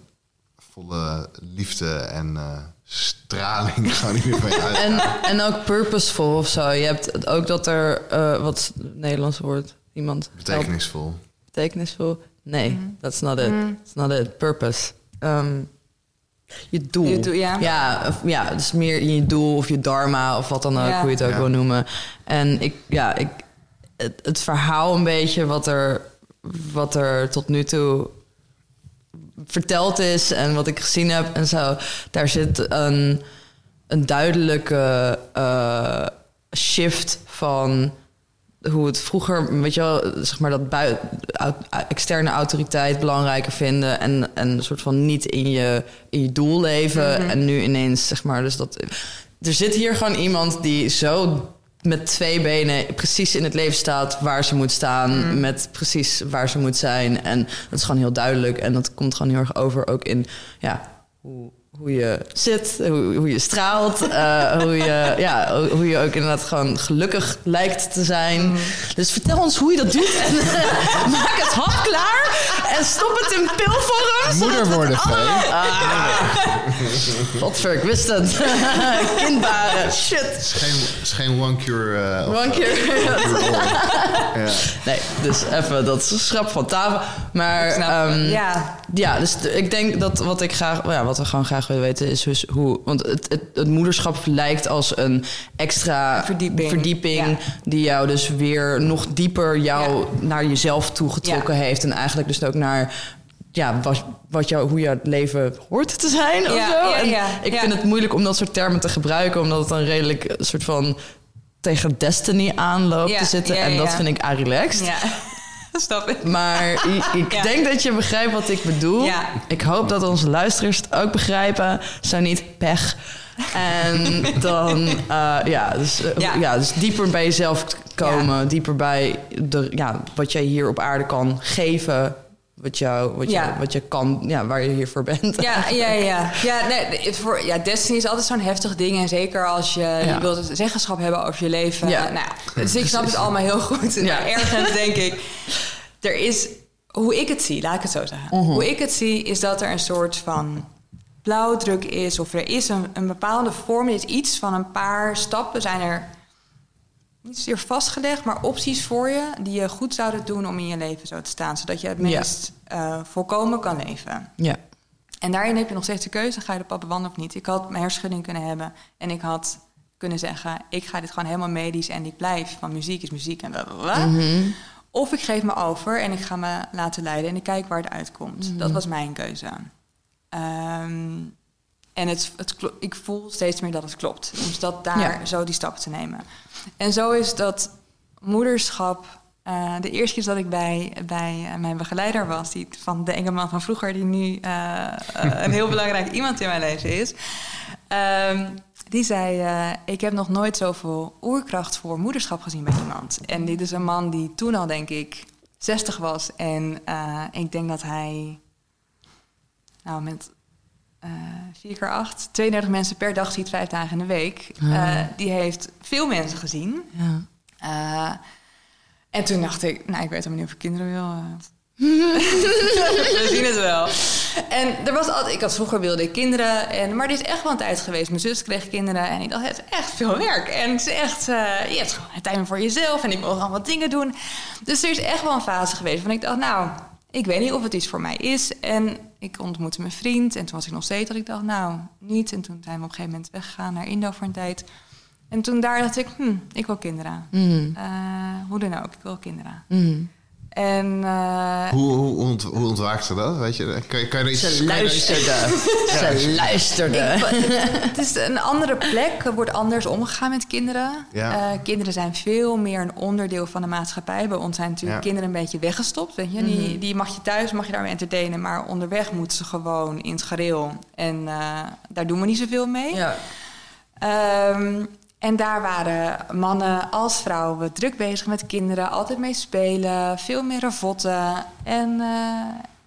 volle liefde en uh, straling gaan hier mee uit. En, en ook purposeful of zo. Je hebt ook dat er, uh, wat is het Nederlands woord? Iemand? Betekenisvol. Help. Betekenisvol? Nee, mm. that's not it. Mm. That's not it. Purpose. Um, je doel. Je doel ja. Ja, of, ja, dus meer in je doel of je dharma of wat dan ook, hoe je het ook wil noemen. En ik, ja, ik, het, het verhaal een beetje wat er, wat er tot nu toe verteld is en wat ik gezien heb en zo, daar zit een, een duidelijke uh, shift van hoe het vroeger, weet je wel, zeg maar dat buiten, externe autoriteit belangrijker vinden en, en een soort van niet in je, in je doel leven. Mhm. En nu ineens, zeg maar, dus dat. Er zit hier gewoon iemand die zo met twee benen precies in het leven staat waar ze moet staan, mm. met precies waar ze moet zijn. En dat is gewoon heel duidelijk. En dat komt gewoon heel erg over ook in ja, hoe, hoe je zit, hoe, hoe je straalt, uh, hoe, je, ja, hoe je ook inderdaad gewoon gelukkig lijkt te zijn. Mm. Dus vertel ons hoe je dat doet en maak het hap klaar en stop het in pilvorm. Moeder worden. Ah. Godver, ik wist het. Kindbaren, shit. Het is geen, is geen one cure. Uh, one cure. ja. Nee, dus even dat schrap van tafel. Maar um, ja. ja, dus ik denk dat wat ik graag, ja, wat we gewoon graag willen weten is dus hoe, want het, het, het moederschap lijkt als een extra verdieping, verdieping die jou dus weer nog dieper jou naar jezelf toegetrokken heeft. En eigenlijk dus ook naar ja, wat, wat jou, hoe jouw leven hoort te zijn of ja, zo. Ja, ik vind het moeilijk om dat soort termen te gebruiken, omdat het dan redelijk een soort van tegen destiny aanloopt te zitten. en dat vind ik relaxed. Ja. Snap ik. Maar ik, denk dat je begrijpt wat ik bedoel. Ik hoop dat onze luisteraars het ook begrijpen. Zo niet pech. En dan, uh, ja, dus, uh, ja. dus dieper bij jezelf komen. Dieper bij de, ja, wat jij hier op aarde kan geven wat, jou, wat, je, wat je kan, ja, waar je hier voor bent. Ja, ja, ja. Ja, nee, voor, ja Destiny is altijd zo'n heftig ding. En zeker als je, je wilt zeggenschap hebben over je leven. Ja. Nou, dus ik snap het allemaal heel goed. Ja. ergens denk ik, er is, hoe ik het zie, laat ik het zo zeggen. Mhm. Hoe ik het zie, is dat er een soort van blauwdruk is. Of er is een, een bepaalde vorm, is iets van een paar stappen zijn er niet zozeer vastgelegd, maar opties voor je die je goed zouden doen om in je leven zo te staan, zodat je het meest ja. uh, volkomen kan leven. Ja. En daarin heb je nog steeds de keuze: ga je de papa wandelen of niet? Ik had mijn hersenschudding kunnen hebben en ik had kunnen zeggen: ik ga dit gewoon helemaal medisch en ik blijf, van muziek is muziek en bla mhm. Of ik geef me over en ik ga me laten leiden en ik kijk waar het uitkomt. Mhm. Dat was mijn keuze. Um, en het, het, ik voel steeds meer dat het klopt. Dus dat daar zo die stap te nemen. En zo is dat moederschap. Uh, de eerste keer dat ik bij, bij uh, mijn begeleider was, die van de Engelman van vroeger, die nu uh, een heel belangrijk iemand in mijn leven is. Um, die zei: Ik heb nog nooit zoveel oerkracht voor moederschap gezien bij iemand. En dit is een man die toen al, denk ik, 60 was. En ik denk dat hij. Nou, met 4 keer 8, 32 mensen per dag ziet, vijf dagen in de week. Uh, die heeft veel mensen gezien. Ja. Uh, en toen dacht ik, nou, ik weet helemaal niet of ik kinderen wil. Eh. We zien het wel. En er was altijd, ik had vroeger wilde ik kinderen, en, maar dit is echt wel een tijd geweest. Mijn zus kreeg kinderen en ik dacht, het is echt veel werk. En het is echt, uh, je hebt gewoon tijd voor jezelf en ik wil gewoon wat dingen doen. Dus er is echt wel een fase geweest van ik dacht, nou, ik weet niet of het iets voor mij is. En ik ontmoette mijn vriend en toen was ik nog steeds dat ik dacht, nou, niet. En toen zijn we op een gegeven moment weggegaan naar Indo voor een tijd. En toen daar dacht ik, hm, ik wil kinderen. Mm. Uh, hoe dan ook, ik wil kinderen. Mm. En, uh, hoe, hoe, ont, hoe ontwaakt ze dat? Weet je? Kan, kan je iets, ze luisterde. ze luisterde. het is een andere plek. Er wordt anders omgegaan met kinderen. Ja. Uh, kinderen zijn veel meer een onderdeel van de maatschappij. Bij ons zijn natuurlijk kinderen een beetje weggestopt. Weet je? die, mhm. die mag je thuis, mag je daarmee entertainen. Maar onderweg moeten ze gewoon in het gareel. En uh, daar doen we niet zoveel mee. Ja. Um, en daar waren mannen als vrouwen druk bezig met kinderen, altijd mee spelen, veel meer ravotten. En,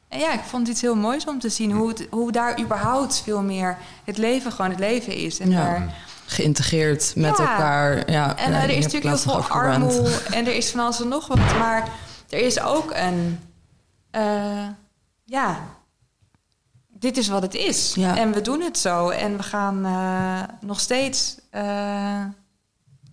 uh, ja, ik vond het heel moois om te zien hoe, het, hoe daar überhaupt veel meer het leven gewoon het leven is. En ja. daar, geïntegreerd met elkaar. Ja, en er is natuurlijk heel veel armoede en er is van alles en nog wat. Maar er is ook een, uh, ja, dit is wat het is. En we doen het zo. En we gaan uh, nog steeds uh,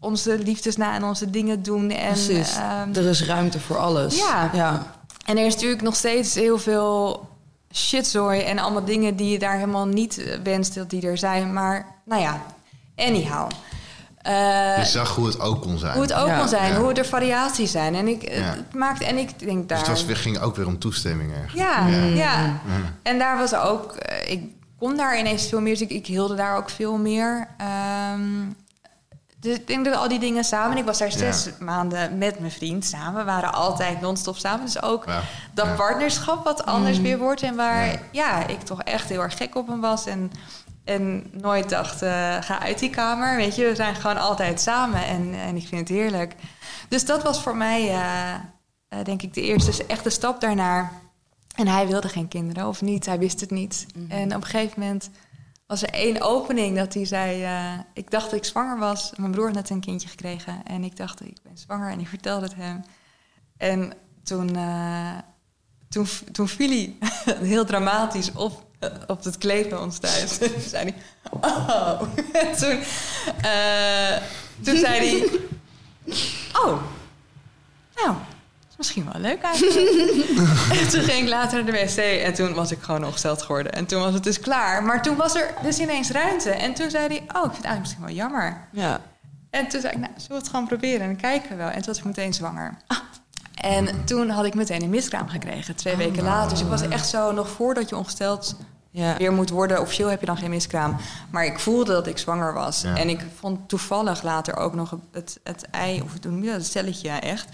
onze liefdes na en onze dingen doen. En, Precies. Um, er is ruimte voor alles. Ja. ja. En er is natuurlijk nog steeds heel veel shitzooi en allemaal dingen die je daar helemaal niet wenst dat die er zijn. Maar nou ja, anyhow. Uh, je zag hoe het ook kon zijn. Hoe het ook kon zijn, hoe er variaties zijn. En ik, het maakte, en ik denk daar... Dus het was, ging ook weer om toestemming eigenlijk. Ja, ja. En daar was ook... Eh, ik kon daar ineens veel meer, dus ik, ik hielde daar ook veel meer. Um, dus ik denk dat al die dingen samen... Ik was daar zes maanden met mijn vriend samen. We waren altijd non-stop samen. Dus ook dat partnerschap wat anders mm. weer wordt. En waar ja. ik toch echt heel erg gek op hem was. En en nooit dacht, uh, ga uit die kamer. Weet je, we zijn gewoon altijd samen en, en ik vind het heerlijk. Dus dat was voor mij, uh, uh, denk ik, de eerste echte stap daarnaar. En hij wilde geen kinderen, of niet, hij wist het niet. Mhm. En op een gegeven moment was er één opening dat hij zei... ik dacht dat ik zwanger was. Mijn broer had net een kindje gekregen. En ik dacht, ik ben zwanger. En ik vertelde het hem. En toen, toen, toen viel hij heel dramatisch op op het kleed bij ons thuis. toen zei hij, oh. toen, uh, toen zei hij, oh, nou, is misschien wel leuk eigenlijk. en toen ging ik later naar de wc en toen was ik gewoon ongesteld geworden. En toen was het dus klaar. Maar toen was er dus ineens ruimte. En toen zei hij, oh, ik vind het eigenlijk misschien wel jammer. Ja. En toen zei ik, nou, zullen we het gewoon proberen en dan kijken we wel. En toen was ik meteen zwanger. Ah. En toen had ik meteen een miskraam gekregen, twee weken later. Dus ik was echt zo, nog voordat je ongesteld ja. weer moet worden. Officieel heb je dan geen miskraam. Maar ik voelde dat ik zwanger was. En ik vond toevallig later ook nog het, het ei, of het, het celletje echt.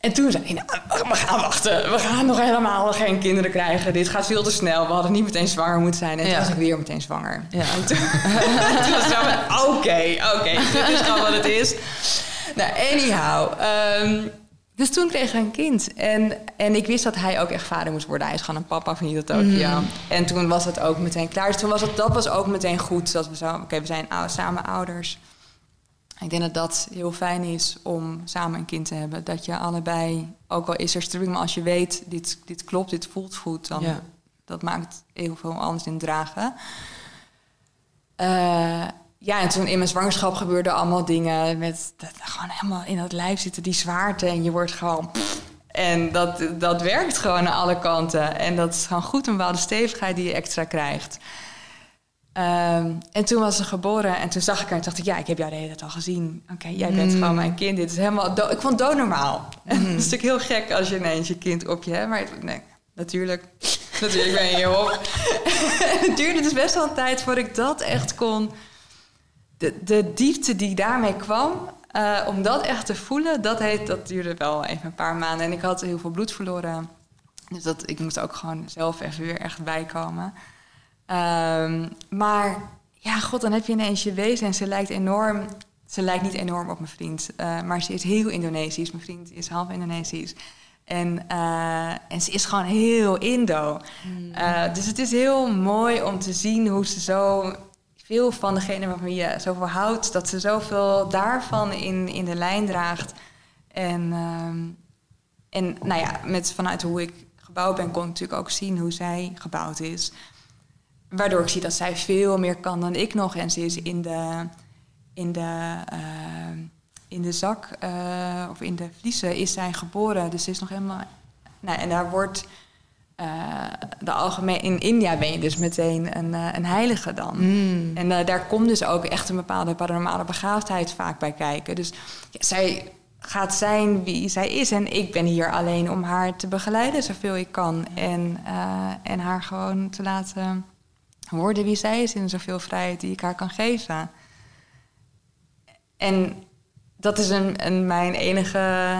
En toen zei hij, nou, we gaan wachten. We gaan nog helemaal geen kinderen krijgen. Dit gaat veel te snel. We hadden niet meteen zwanger moeten zijn. En toen was ik weer meteen zwanger. Ja. En toen, was het oké, oké, dit is gewoon wat het is. Nou, anyhow. Um, dus toen kreeg hij een kind. En, en ik wist dat hij ook echt vader moest worden. Hij is gewoon een papa van hier tot Tokio. Mm. En toen was het ook meteen klaar. Dus toen was het, dat was ook meteen goed. Dat we zo, oké, we zijn samen ouders. Ik denk dat dat heel fijn is om samen een kind te hebben. Dat je allebei, ook al is er struggling, maar als je weet, dit, dit klopt, dit voelt goed, dan dat maakt heel veel anders in dragen. Uh, ja, en toen in mijn zwangerschap gebeurden allemaal dingen met dat, gewoon helemaal in dat lijf zitten, die zwaarte. En je wordt gewoon. en dat, dat werkt gewoon aan alle kanten. En dat is gewoon goed een bepaalde stevigheid die je extra krijgt. Ehm, en toen was ze geboren en toen zag ik haar en dacht ik, ja, ik heb jou de hele tijd al gezien. Oké, jij bent mm. gewoon mijn kind. Dit is helemaal, ik vond het doodnormaal. Mm. het is natuurlijk heel gek als je ineens je kind op je hebt. Maar nee, natuurlijk, natuurlijk ben je op. het duurde dus best wel een tijd voordat ik dat echt kon de, de diepte die daarmee kwam, uh, om dat echt te voelen, dat, heet, dat duurde wel even een paar maanden. En ik had heel veel bloed verloren. Dus dat, ik moest ook gewoon zelf even weer echt bijkomen. Um, maar ja, god, dan heb je ineens je wezen en ze lijkt enorm... Ze lijkt niet enorm op mijn vriend, uh, maar ze is heel Indonesisch. Mijn vriend is half Indonesisch. En, uh, en ze is gewoon heel Indo. Mm. dus het is heel mooi om te zien hoe ze zo veel van degene waarvan je zoveel houdt, dat ze zoveel daarvan in, in de lijn draagt. En, ehm, en nou ja, met, vanuit hoe ik gebouwd ben, kon ik natuurlijk ook zien hoe zij gebouwd is. Waardoor ik zie dat zij veel meer kan dan ik nog. En ze is in de, in de, ehm, in de zak uh, of in de vliezen is zij geboren. Dus ze is nog helemaal. Nou, en daar wordt uh, de algemeen, in India ben je dus meteen een, uh, een heilige dan. Mm. En uh, daar komt dus ook echt een bepaalde paranormale begaafdheid vaak bij kijken. Dus ja, zij gaat zijn wie zij is. En ik ben hier alleen om haar te begeleiden zoveel ik kan. En, en haar gewoon te laten worden wie zij is in zoveel vrijheid die ik haar kan geven. En dat is een, een mijn enige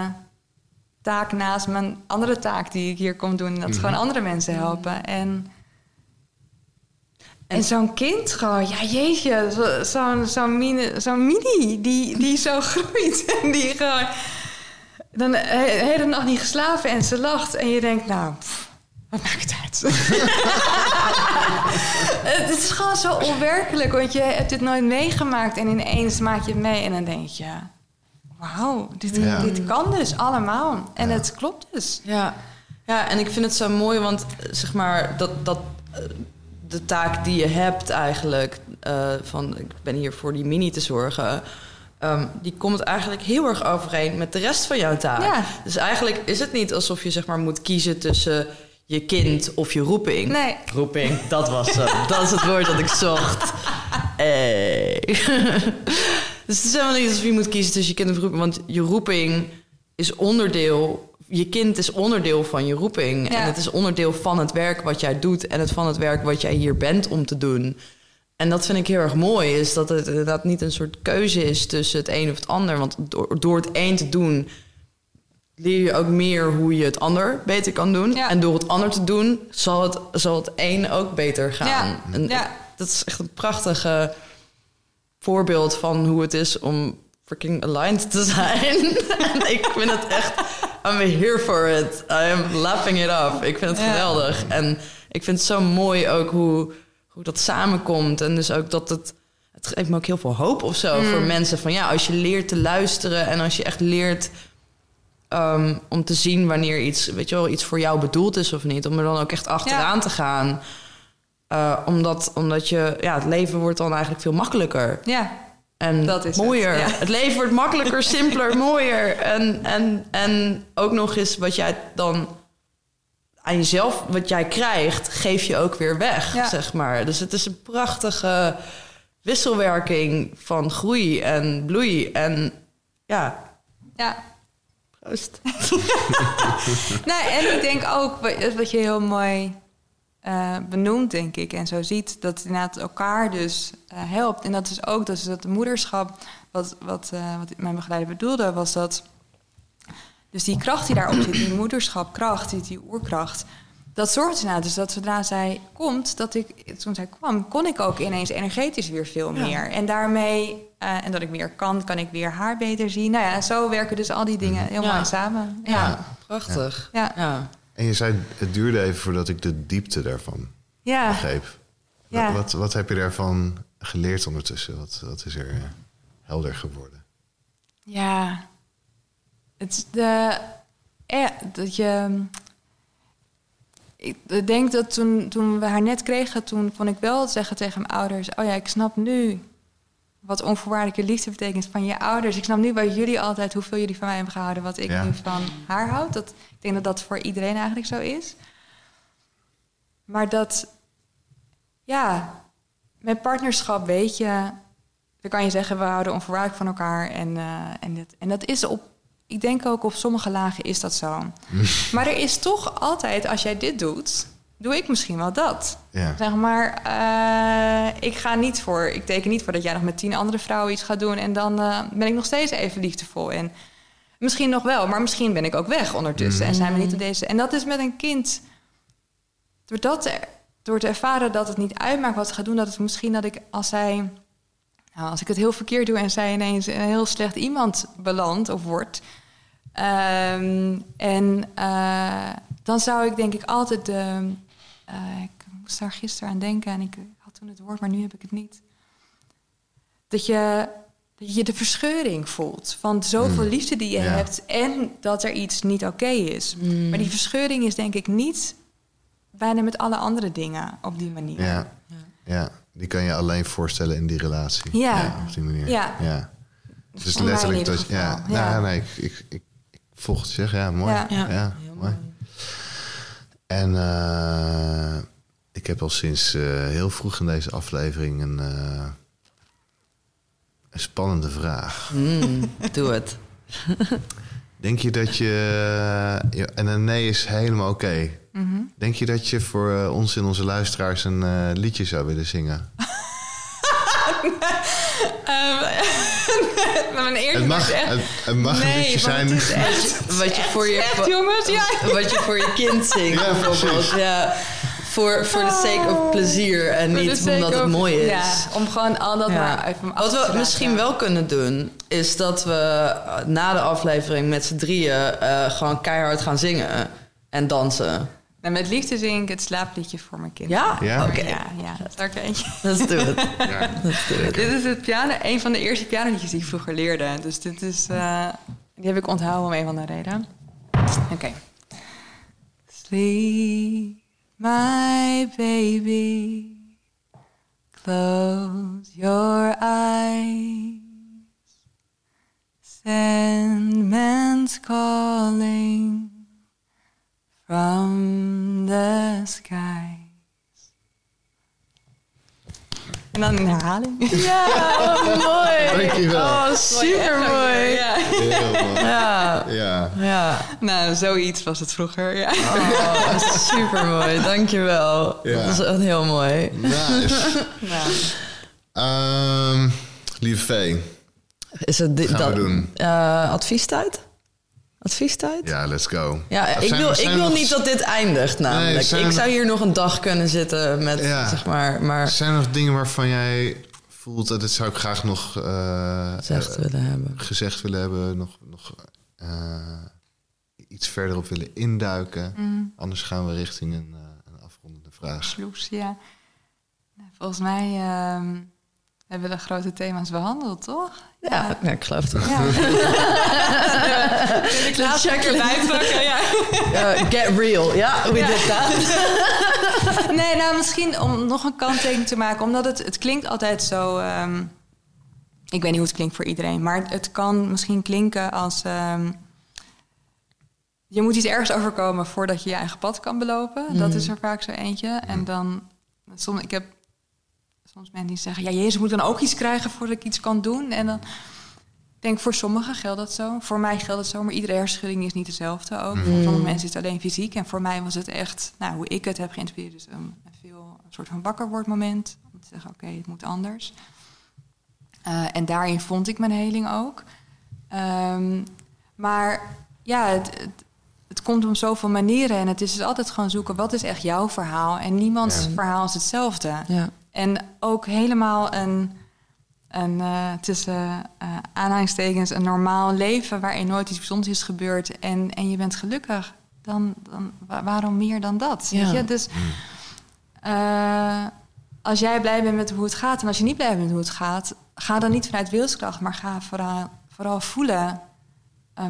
taak naast mijn andere taak die ik hier kom doen. Dat is gewoon mhm. andere mensen helpen. En, en, zo'n kind gewoon, ja jeetje, zo'n zo mini, zo mini die, die zo groeit. En die gewoon dan de hele nacht niet geslapen en ze lacht. En je denkt, nou, wat maakt het uit? het is gewoon zo onwerkelijk, want je hebt dit nooit meegemaakt. En ineens maak je het mee en dan denk je wauw, dit, dit kan dus allemaal. En het klopt dus. Ja. ja, en ik vind het zo mooi, want zeg maar dat, dat eh, de taak die je hebt eigenlijk, uh, van ik ben hier voor die mini te zorgen. Um, die komt eigenlijk heel erg overeen met de rest van jouw taak. Ja. Dus eigenlijk is het niet alsof je zeg maar moet kiezen tussen je kind of je roeping. Nee. Roeping, dat was het. dat is het woord dat ik zocht. Hey. Dus het is helemaal niet alsof je moet kiezen tussen je kind of roeping. Want je roeping is onderdeel... Je kind is onderdeel van je roeping. En het is onderdeel van het werk wat jij doet... en het van het werk wat jij hier bent om te doen. En dat vind ik heel erg mooi. Is dat het inderdaad niet een soort keuze is tussen het een of het ander. Want door, door het een te doen leer je ook meer hoe je het ander beter kan doen. En door het ander te doen, zal het, zal het een ook beter gaan. Ja. En dat is echt een prachtige voorbeeld van hoe het is om freaking aligned te zijn. en ik vind het echt, I'm here for it. I am laughing it off. Ik vind het geweldig. En ik vind het zo mooi ook hoe, hoe dat samenkomt. En dus ook dat het, het geeft me ook heel veel hoop of zo voor mm. mensen. Van ja, als je leert te luisteren en als je echt leert um, om te zien wanneer iets, weet je wel, iets voor jou bedoeld is of niet. Om er dan ook echt achteraan te gaan. Uh, omdat, omdat je, ja, het leven wordt dan eigenlijk veel makkelijker. Ja. En dat is mooier. Het, het leven wordt makkelijker, simpeler, mooier. En, en, en ook nog eens wat jij dan aan jezelf, wat jij krijgt, geef je ook weer weg, zeg maar. Dus het is een prachtige wisselwerking van groei en bloei. En ja. Ja. Proost. nou, en ik denk ook, wat je heel mooi uh, benoemt, denk ik. En zo ziet dat het inderdaad elkaar dus uh, helpt. En dat is ook dus dat de moederschap, wat, wat, uh, wat mijn begeleider bedoelde, was dat. Dus die kracht die daarop zit, die moederschapkracht, die, die oerkracht. Dat zorgt ernaar dus dat zodra zij komt, dat ik, toen zij kwam, kon ik ook ineens energetisch weer veel meer. En daarmee, en dat ik meer kan, kan ik weer haar beter zien. Nou ja, zo werken dus al die dingen heel mooi samen. Ja, prachtig. ja. En je zei, het duurde even voordat ik de diepte daarvan ja. begreep. Ja. Wat, wat, heb je daarvan geleerd ondertussen? Wat, wat is er uh, helder geworden? Ja, het de, eh, dat je. Ik denk dat toen, toen we haar net kregen, toen kon ik wel zeggen tegen mijn ouders: Oh ja, ik snap nu wat onvoorwaardelijke liefde betekent van je ouders. Ik snap nu bij jullie altijd hoeveel jullie van mij hebben gehouden, wat ik nu van haar houd. Dat, ik denk dat dat voor iedereen eigenlijk zo is. Maar dat, ja, met partnerschap weet je, dan kan je zeggen, we houden onvoorwaardelijk van elkaar. En, uh, en, dat, en dat is op, ik denk ook op sommige lagen is dat zo. maar er is toch altijd, als jij dit doet, doe ik misschien wel dat. Ja. Zeg maar, uh, ik ga niet voor, ik teken niet voor dat jij nog met tien andere vrouwen iets gaat doen en dan uh, ben ik nog steeds even liefdevol. En misschien nog wel, maar misschien ben ik ook weg ondertussen mm. en zijn we niet op deze. En dat is met een kind, door, dat, door te ervaren dat het niet uitmaakt wat ze gaat doen, dat het misschien dat ik als zij, nou, als ik het heel verkeerd doe en zij ineens een heel slecht iemand belandt of wordt. Um, en uh, dan zou ik denk ik altijd de, uh, ik moest daar gisteren aan denken en ik had toen het woord, maar nu heb ik het niet. Dat je, dat je de verscheuring voelt van zoveel mm. liefde die je hebt en dat er iets niet oké is. Mm. Maar die verscheuring is denk ik niet bijna met alle andere dingen op die manier. Ja, ja. die kan je alleen voorstellen in die relatie. Ja, op die manier. Ja. ja. Dus letterlijk dat. Ja, ja. Nou, nee, ik, ik, ik, ik volg het zeggen. Ja, mooi. Ja, ja. mooi. En uh, ik heb al sinds uh, heel vroeg in deze aflevering een, uh, een spannende vraag. Mm, doe het. Denk je dat je... ja, en een nee is helemaal oké. Mhm. Denk je dat je voor ons en onze luisteraars een liedje zou willen zingen? um, mijn eerste het mag, het, het mag nee, een liedje zijn. wat je voor je, echt, jongens, ja. wat je voor je kind zingt, ja, bijvoorbeeld. Ja. Voor, voor de sake of plezier en niet omdat het mooi is. Ja, om gewoon al dat maar even Wat we misschien wel kunnen doen, is dat we eh, na de aflevering met z'n drieën uh, gewoon keihard gaan zingen en dansen. En met liefde zing ik het slaapliedje voor mijn kind. Ja? Ja? Oké. Ja, ja. Eentje? Let's do it. ja. Let's do it. Dit is het piano, een van de eerste pianoliedjes die ik vroeger leerde. Dus dit is, uh, die heb ik onthouden om een van de reden. Oké. Okay. Sleep, my baby. Close your eyes. Sandman's calling. From the skies. En dan een herhaling. Ja, mooi. Dankjewel. Oh, super mooi. Ja. Heel mooi. Ja. ja. ja. Nou, zoiets was het vroeger. Ja. Oh, super mooi. Dankjewel. Ja. Dat is echt heel mooi. Nice. nou. Um, lieve Vee. Is het dit, Gaan dat, we doen? Uh, adviestijd? Adviestijd? Ja, let's go. Ja, ik wil, ik wil niet dat dit eindigt namelijk. Nee, ik zou hier nog een dag kunnen zitten met, ja. zeg maar, maar... Zijn er nog dingen waarvan jij voelt dat dit zou ik graag nog... Uh, gezegd uh, willen hebben. Gezegd willen hebben, nog, nog uh, iets verder op willen induiken. Mm. Anders gaan we richting een, een afrondende vraag. Sloes, ja. Nou, volgens mij... Ehm, hebben we de grote thema's behandeld, toch? Ja, ja. ik geloof het. Ja. ik laat check erbij pakken, ja. Uh, get real, ja, we ja. did that. nee, nou misschien om nog een kanttekening te maken, omdat het, het klinkt altijd zo... Um, ik weet niet hoe het klinkt voor iedereen, maar het kan misschien klinken als... Um, je moet iets ergens overkomen voordat je je eigen pad kan belopen. Mm. Dat is er vaak zo eentje. En dan... Soms, ik heb soms mensen die zeggen, ja, Jezus moet dan ook iets krijgen voordat ik iets kan doen. En dan denk voor sommigen geldt dat zo. Voor mij geldt het zo, maar iedere hersenschudding is niet hetzelfde ook. Voor sommige mensen is het alleen fysiek. En voor mij was het echt, nou, hoe ik het heb geïnspireerd, dus een, een veel een soort van wakker moment. Om te zeggen, oké, het moet anders. Uh, en daarin vond ik mijn heling ook. Um, maar ja, het, het, het, komt op zoveel manieren. En het is dus altijd gewoon zoeken, wat is echt jouw verhaal? En niemands ja. verhaal is hetzelfde. Ja. En ook helemaal een, een uh, tussen uh, aanhalingstekens een normaal leven waarin nooit iets bijzonders is gebeurd en, en je bent gelukkig. Dan, dan waarom meer dan dat? Ja. Weet je? Dus uh, als jij blij bent met hoe het gaat en als je niet blij bent met hoe het gaat, ga dan niet vanuit wilskracht, maar ga vooral, vooral voelen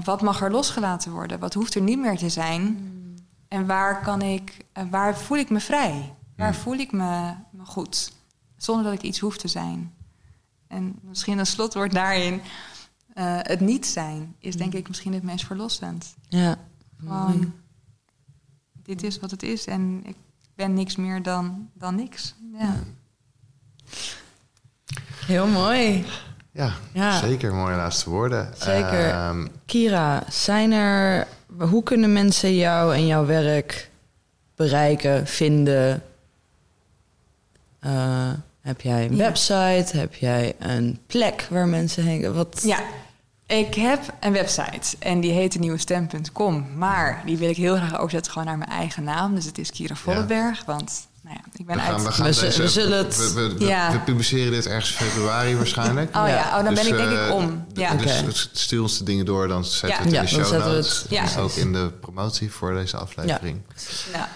wat mag er losgelaten worden, wat hoeft er niet meer te zijn mm. en waar kan ik, waar voel ik me vrij, waar mm. voel ik me, me goed zonder dat ik iets hoef te zijn. En misschien een slotwoord daarin, uh, het niet zijn, is denk ik misschien het meest verlossend. Ja. Gewoon, dit is wat het is en ik ben niks meer dan, dan niks. Ja. Heel mooi. Ja, ja, zeker. Mooie laatste woorden. Zeker. Uh, Kira, zijn er, hoe kunnen mensen jou en jouw werk bereiken, vinden? Uh, heb jij een ja. website? Heb jij een plek waar mensen heen? Wat? Ja, ik heb een website en die heet nieuwestem.com. Maar die wil ik heel graag overzetten gewoon naar mijn eigen naam. Dus het is Kira Vollenberg. Ja. Want nou ja, ik ben we uit... We, gaan we, deze, we zullen het... We, we, we, ja. we, publiceren dit ergens februari waarschijnlijk. Oh ja, oh, dan dus, ben ik denk ik om. Ja. Dus okay. stuur ons de dingen door, dan zetten ja. we het in de ja, show notes. Het, ja. ook in de promotie voor deze aflevering. Ja.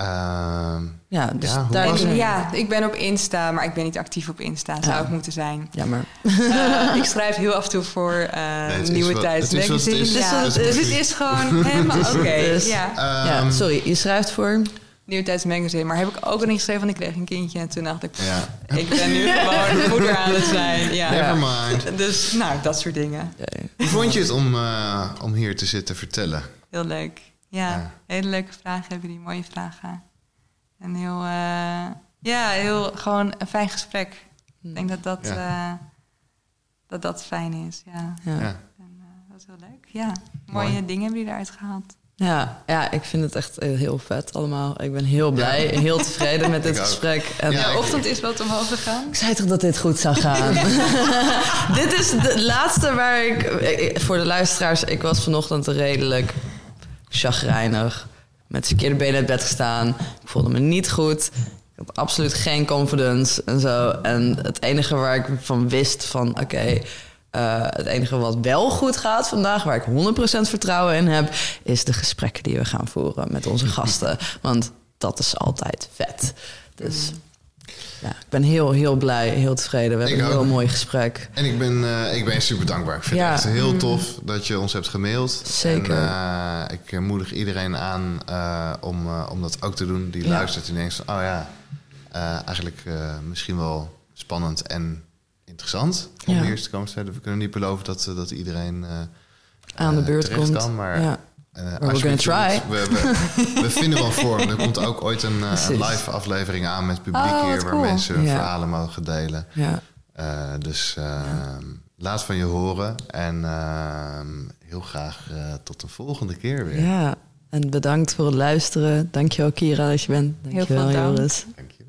Uh, ja, dus ja, daar en, ja, ik ben op Insta, maar ik ben niet actief op Insta. Zou ja. ik moeten zijn. Jammer. Uh, ik schrijf heel af en toe voor uh, nee, Nieuwe Tijds Magazine. Ja. dus het is gewoon helemaal oké. Okay. Ja. Um, ja, sorry, je schrijft voor... Nieuwe Tijds Magazine. Maar heb ik ook niet geschreven, want ik kreeg een kindje. En toen dacht ik, ja. ik ben nu gewoon moeder aan het zijn. Ja. Never mind. Dus nou, dat soort dingen. Hoe vond je het om, uh, om hier te zitten vertellen? Heel leuk. Ja, ja, hele leuke vragen hebben die, mooie vragen. En heel, uh, ja, heel gewoon een fijn gesprek. Ik denk dat dat, ja. uh, dat, dat fijn is. Ja. ja. En, uh, wat heel leuk. Ja, mooie dingen hebben jullie eruit gehaald. Ja, ja, ik vind het echt heel vet allemaal. Ik ben heel blij, heel tevreden met dit gesprek. En ja, de ochtend is wat omhoog gegaan. Ik zei toch dat dit goed zou gaan? dit is de laatste waar ik... Voor de luisteraars, ik was vanochtend redelijk chagrijnig. Met verkeerde benen uit bed gestaan. Ik voelde me niet goed. Ik had absoluut geen confidence en zo. En het enige waar ik van wist van... oké, uh, het enige wat wel goed gaat vandaag, waar ik 100% vertrouwen in heb, is de gesprekken die we gaan voeren met onze gasten. Want dat is altijd vet. Dus ja, ik ben heel, heel blij, heel tevreden. We hebben een heel mooi gesprek. En ik ben, uh, ik ben super dankbaar. Ik vind ja. het echt heel mm. tof dat je ons hebt gemaild. Zeker. En, uh, ik moedig iedereen aan om, om dat ook te doen. Die luistert en denkt van, oh ja, eigenlijk misschien wel spannend en interessant om ja. eerst te komen. We kunnen niet beloven dat, eh, dat iedereen aan de beurt komt. Kan, maar ja. Uh, we're try. We, we, we, vinden wel vorm. Er komt ook ooit een, een live aflevering aan met publiek oh, hier... waar mensen hun verhalen mogen delen. Ja. Uh, dus ehm, laat van je horen. En ehm, heel graag tot de volgende keer weer. Ja, en bedankt voor het luisteren. Dankjewel Kira dat je bent. Dankjewel heel veel Joris. Dank je.